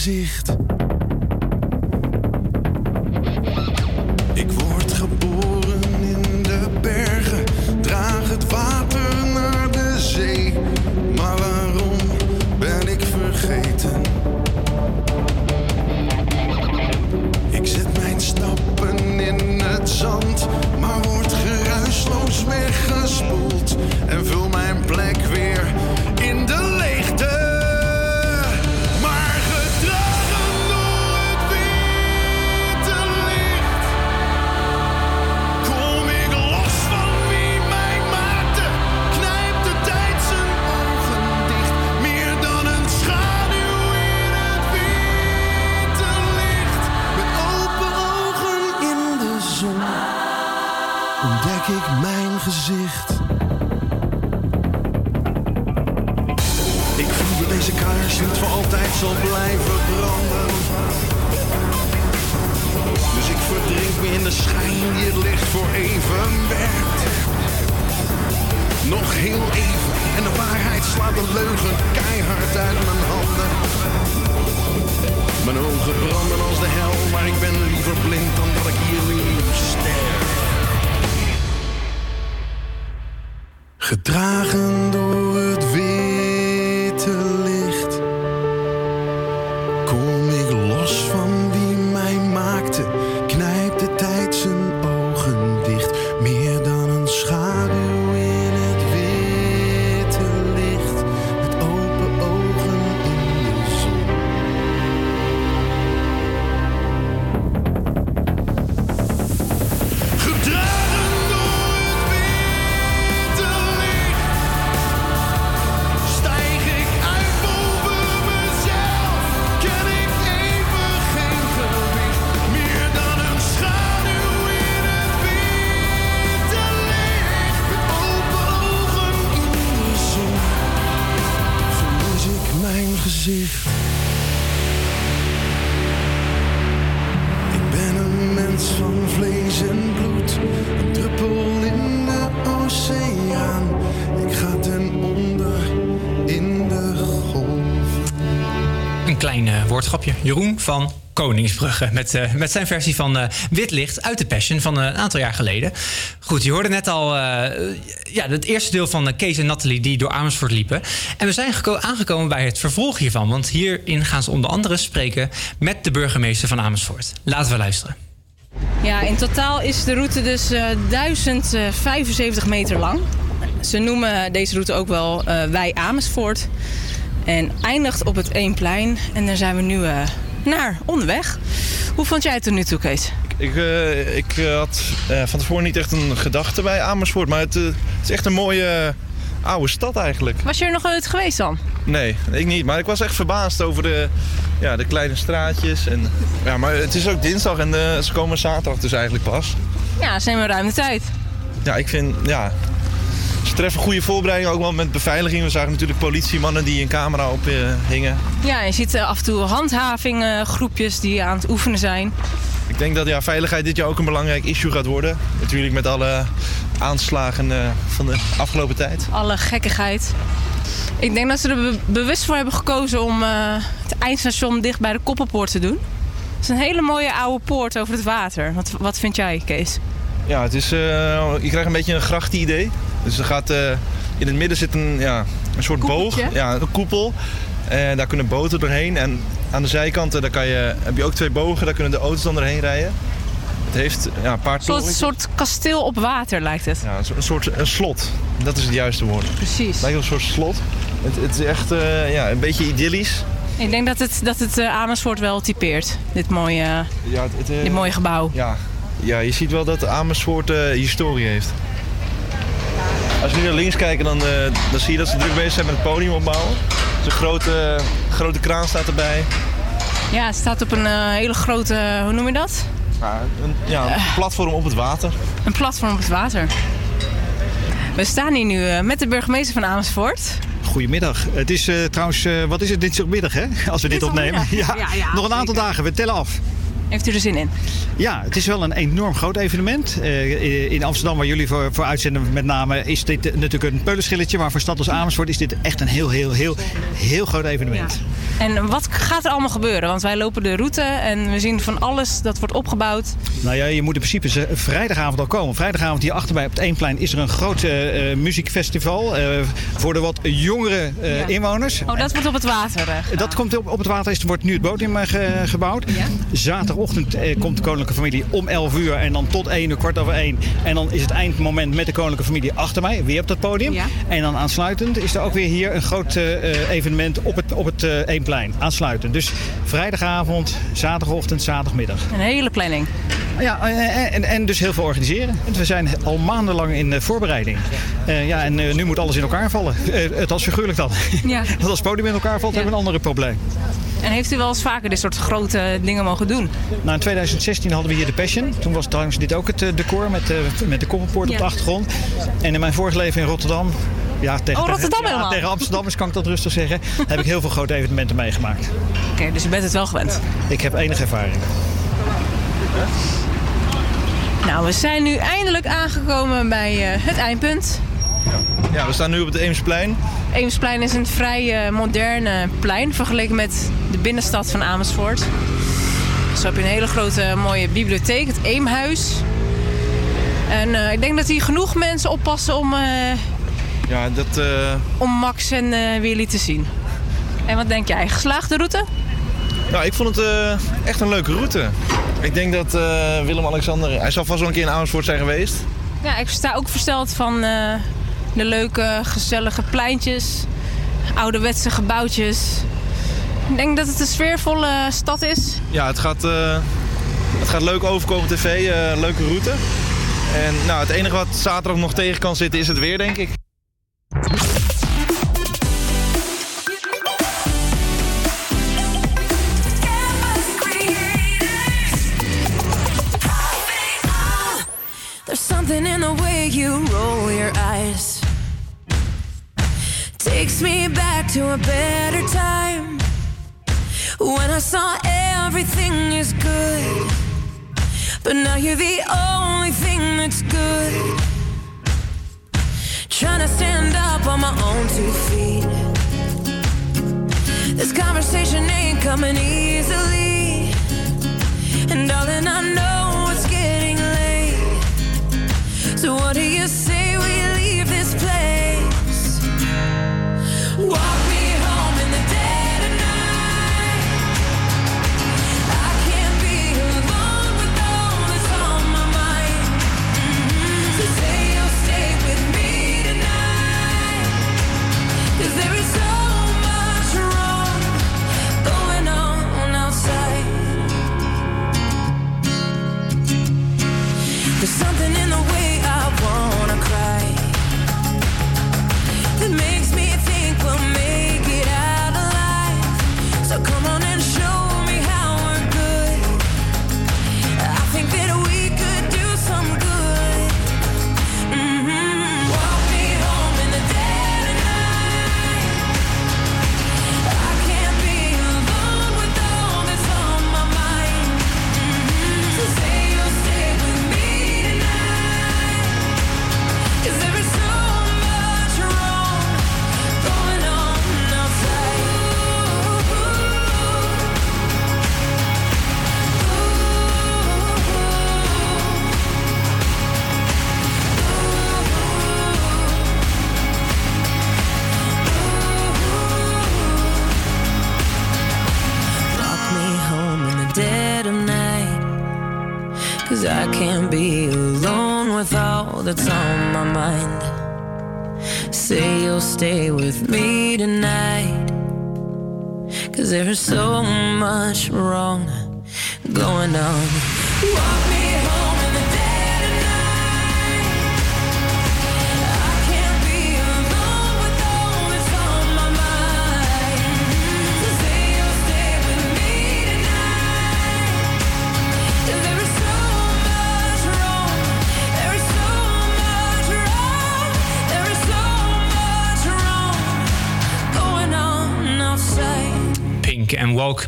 gezicht. Jeroen van Koningsbrugge. Met, eh, met zijn versie van eh, Wit Licht uit de Passion van eh, een aantal jaar geleden. Goed, je hoorde net al eh, ja, het eerste deel van eh, Kees en Nathalie die door Amersfoort liepen. En we zijn geko- aangekomen bij het vervolg hiervan. Want hierin gaan ze onder andere spreken met de burgemeester van Amersfoort. Laten we luisteren. Ja, in totaal is de route dus eh 1075 meter lang. Ze noemen deze route ook wel eh, Wij Amersfoort. En eindigt op het Eemplein. En daar zijn we nu eh, naar onderweg. Hoe vond jij het er nu toe, Kees? Ik, ik eh, had eh, van tevoren niet echt een gedachte bij Amersfoort, maar het, het is echt een mooie oude stad eigenlijk. Was je er nog nooit geweest dan? Nee, ik niet. Maar ik was echt verbaasd over de, ja, de kleine straatjes. En, ja, maar het is ook dinsdag en ze komen zaterdag dus eigenlijk pas. Ja, ze nemen ruim de tijd. Ja, ik vind, ja... Treffen goede voorbereiding, ook wel met beveiliging. We zagen natuurlijk politiemannen die een camera op eh, hingen. Ja, je ziet eh, af en toe handhavinggroepjes die aan het oefenen zijn. Ik denk dat ja, veiligheid dit jaar ook een belangrijk issue gaat worden. Natuurlijk met alle aanslagen eh, van de afgelopen tijd. Alle gekkigheid. Ik denk dat ze er be- bewust voor hebben gekozen om eh, het eindstation dicht bij de Koppelpoort te doen. Het is een hele mooie oude poort over het water. Wat, wat vind jij, Kees? Ja, het is, eh, je krijgt een beetje een grachtenidee. Dus er gaat, eh, in het midden zit een, ja, een soort boog, ja, een koepel. En daar kunnen boten doorheen. En aan de zijkanten daar kan je, heb je ook twee bogen, daar kunnen de auto's dan doorheen rijden. Het heeft ja, een paar Een soort, torens. soort kasteel op water lijkt het. Ja, een soort- een soort een slot. Dat is het juiste woord. Precies. Het lijkt een soort slot. Het, het is echt eh, ja, een beetje idyllisch. Ik denk dat het, dat het eh, Amersfoort wel typeert, dit mooie, Ja, het, het, eh, dit mooie gebouw. Ja. ja, je ziet wel dat Amersfoort eh, historie heeft. Als we nu naar links kijken, dan, eh, dan zie je dat ze druk bezig zijn met het podium opbouwen. Dus een grote, grote kraan staat erbij. Ja, het staat op een eh, hele grote, hoe noem je dat? Ja, een, ja, een platform op het water. Een platform op het water. We staan hier nu eh, met de burgemeester van Amersfoort. Goedemiddag. Het is eh, trouwens, eh, wat is het, dinsdagmiddag hè? Als we dit opnemen. Dinsdagmiddag. Ja, ja, nog een aantal zeker. dagen, we tellen af. Heeft u er zin in? Ja, het is wel een enorm groot evenement. Eh, in Amsterdam, waar jullie voor, voor uitzenden met name, is dit eh, natuurlijk een peulenschilletje. Maar voor stad als Amersfoort is dit echt een heel, heel, heel, heel groot evenement. En wat gaat er allemaal gebeuren? Want wij lopen de route en we zien van alles dat wordt opgebouwd. Nou ja, je moet in principe vrijdagavond al komen. Vrijdagavond hier achterbij op het Eemplein is er een groot eh, eh, muziekfestival eh, voor de wat jongere eh, Ja. inwoners. Oh, dat wordt op het water. eh. Dat komt op, op het water, er wordt nu het eh, ge- gebouwd. Zaterdagochtend eh, komt de koninklijke familie om 11 uur en dan tot 1 uur, kwart over 1. En dan is het eindmoment met de koninklijke familie achter mij, weer op dat podium. En dan aansluitend is er ook weer hier een groot eh, eh, evenement op het, op het eh, Eemplein. Aansluitend. Dus vrijdagavond, zaterdagochtend, zaterdagmiddag. Een hele planning. Ja, en, en dus heel veel organiseren. We zijn al maandenlang in voorbereiding. Ja, en nu moet alles in elkaar vallen. Het als figuurlijk dan. Ja. Want als het podium in elkaar valt, hebben we een ander probleem. En heeft u wel eens vaker dit soort grote dingen mogen doen? Nou, in 2016 hadden we hier de Passion. Toen was trouwens dit ook het eh, decor met, eh, met de koppelpoort op de achtergrond. En in mijn vorige leven in Rotterdam... Ja, tegen, Oh, Rotterdam tegen, ja, helemaal. tegen Amsterdammers kan ik dat rustig zeggen. heb ik heel veel grote evenementen meegemaakt. Oké, dus u bent het wel gewend. Ik heb enige ervaring. Nou, we zijn nu eindelijk aangekomen bij eh, het eindpunt. Ja, we staan nu op het Eemsplein. Eemsplein is een vrij eh, moderne plein vergeleken met de binnenstad van Amersfoort. Zo heb je een hele grote mooie bibliotheek, het Eemhuis. En eh, ik denk dat hier genoeg mensen oppassen om, eh, Ja, dat, om Max en Willy te zien. En wat denk jij? Geslaagde route? nou, ik vond het echt een leuke route. Ik denk dat Willem-Alexander... Hij zal vast wel een keer in Amersfoort zijn geweest. Ja, ik sta ook versteld van de leuke, gezellige pleintjes, ouderwetse gebouwtjes. Ik denk dat het een sfeervolle stad is. Ja, het gaat, eh, het gaat leuk overkomen op tv. eh, leuke route. En nou, het enige wat zaterdag nog tegen kan zitten is het weer, denk ik. There's something in the way you roll your eyes. Takes me back to a better time. When I saw everything is good. But now you're the only thing that's good. Trying to stand up on my own two feet. This conversation ain't coming easily.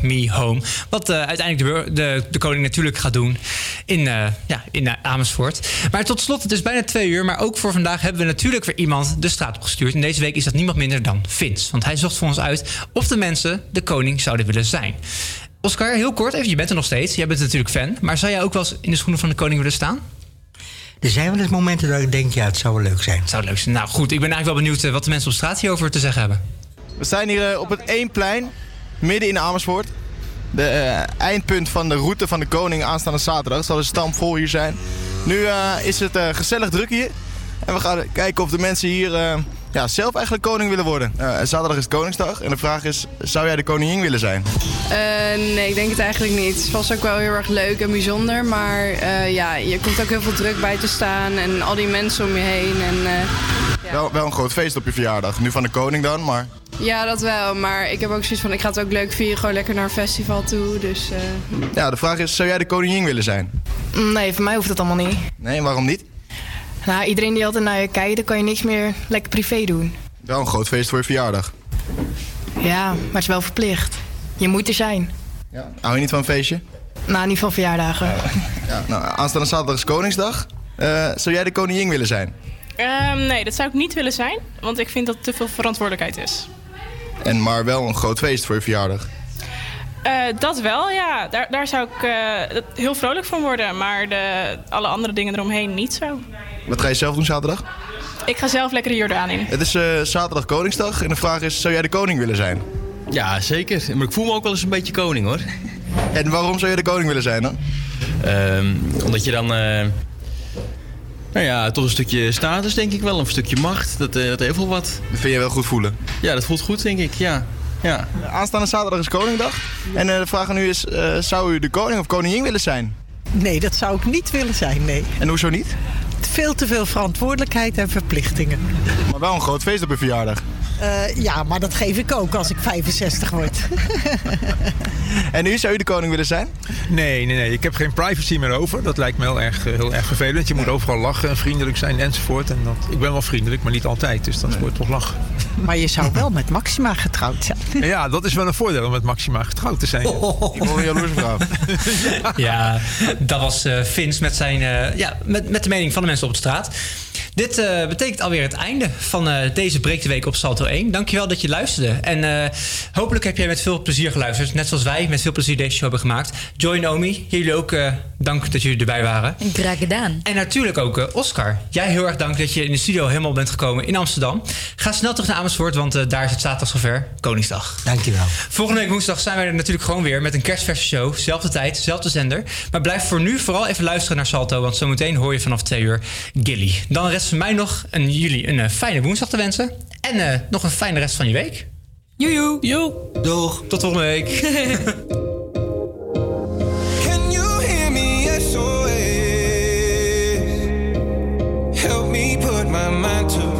Me Home. Wat eh, uiteindelijk de, de, de koning natuurlijk gaat doen in, eh, ja, in eh, Amersfoort. Maar tot slot, het is bijna twee uur. Maar ook voor vandaag hebben we natuurlijk weer iemand de straat opgestuurd. En deze week is dat niemand minder dan Vince. Want hij zocht voor ons uit of de mensen de koning zouden willen zijn. Oscar, heel kort even, je bent er nog steeds. Jij bent natuurlijk fan. Maar zou jij ook wel eens in de schoenen van de koning willen staan? Er zijn wel eens momenten dat ik denk, ja, het zou wel leuk zijn. Het zou leuk zijn. Nou goed, ik ben eigenlijk wel benieuwd wat de mensen op straat hierover te zeggen hebben. We zijn hier op het Eénplein, midden in Amersfoort. De eh, eindpunt van de route van de koning aanstaande zaterdag. Zal een stam vol hier zijn. Nu eh, is het eh, gezellig druk hier. En we gaan kijken of de mensen hier ja, zelf eigenlijk koning willen worden. Eh, zaterdag is Koningsdag. En de vraag is, zou jij de koningin willen zijn? Eh, nee, ik denk het eigenlijk niet. Het was ook wel heel erg leuk en bijzonder. Maar eh, ja, je komt ook heel veel druk bij te staan. En al die mensen om je heen. En, eh, Wel, wel een groot feest op je verjaardag. Nu van de koning dan, maar... ja, dat wel. Maar ik heb ook zoiets van, ik ga het ook leuk vieren. Gewoon lekker naar een festival toe. Dus eh, Ja, de vraag is, zou jij de koningin willen zijn? Nee, voor mij hoeft dat allemaal niet. Nee, waarom niet? Nou, iedereen die altijd naar je kijkt, dan kan je niks meer lekker privé doen. Wel een groot feest voor je verjaardag. Ja, maar het is wel verplicht. Je moet er zijn. Hou je niet van een feestje? Nou, niet van verjaardagen. Ja, nou, aanstaande zaterdag is Koningsdag. Eh, zou jij de koningin willen zijn? Ehm, nee, dat zou ik niet willen zijn, want ik vind dat het te veel verantwoordelijkheid is. En maar wel een groot feest voor je verjaardag. Eh, dat wel, ja. Daar, daar zou ik eh, heel vrolijk van worden, maar de, alle andere dingen eromheen niet zo. Wat ga je zelf doen zaterdag? Ik ga zelf lekker de Jordaan in. Het is eh, zaterdag Koningsdag en de vraag is, zou jij de koning willen zijn? Ja, zeker. Maar ik voel me ook wel eens een beetje koning hoor. En waarom zou je de koning willen zijn dan? Ehm, omdat je dan, eh, nou ja, toch een stukje status denk ik wel, een stukje macht. Dat, eh, dat heeft wel wat. Dat vind je wel goed voelen? Ja, dat voelt goed denk ik, ja. Ja. Aanstaande zaterdag is Koningdag. En eh, de vraag aan u is, eh, zou u de koning of koningin willen zijn? Nee, dat zou ik niet willen zijn, nee. En hoezo niet? Veel te veel verantwoordelijkheid en verplichtingen. Maar wel een groot feest op uw verjaardag. Eh, ja, maar dat geef ik ook als ik 65 word. En u, zou u de koning willen zijn? Nee, nee, nee. Ik heb geen privacy meer over. Dat lijkt me heel erg, eh, heel erg vervelend. Je moet overal lachen en vriendelijk zijn enzovoort. En dat, ik ben wel vriendelijk, maar niet altijd. Dus dat wordt toch lachen. Maar je zou wel met Maxima getrouwd zijn. Ja, dat is wel een voordeel om met Maxima getrouwd te zijn. Ik hoor een jaloerse vrouw. Ja, dat was eh, Vince met, zijn, eh, ja, met, met de mening van de mensen op de straat. Dit eh, betekent alweer het einde van eh, deze Breek de Week op Salto 1. Dankjewel dat je luisterde. En eh, hopelijk heb jij met veel plezier geluisterd. Net zoals wij met veel plezier deze show hebben gemaakt. Joy en Omi, jullie ook eh, dank dat jullie erbij waren. Graag gedaan. En natuurlijk ook eh, Oscar. Jij heel erg dank dat je in de studio helemaal bent gekomen in Amsterdam. Ga snel terug naar Amersfoort, want eh, daar is het zaterdag zover. Koningsdag. Dankjewel. Volgende week woensdag zijn wij er natuurlijk gewoon weer met een kerstverse show. Zelfde tijd, zelfde zender. Maar blijf voor nu vooral even luisteren naar Salto, want zometeen hoor je vanaf twee uur Gilly. Dan rest van mij nog en jullie een fijne woensdag te wensen. En eh, nog een fijne rest van je week. Joejoe. Joe. Doeg. Tot volgende week. Can you hear me SOS? Help me put my mind to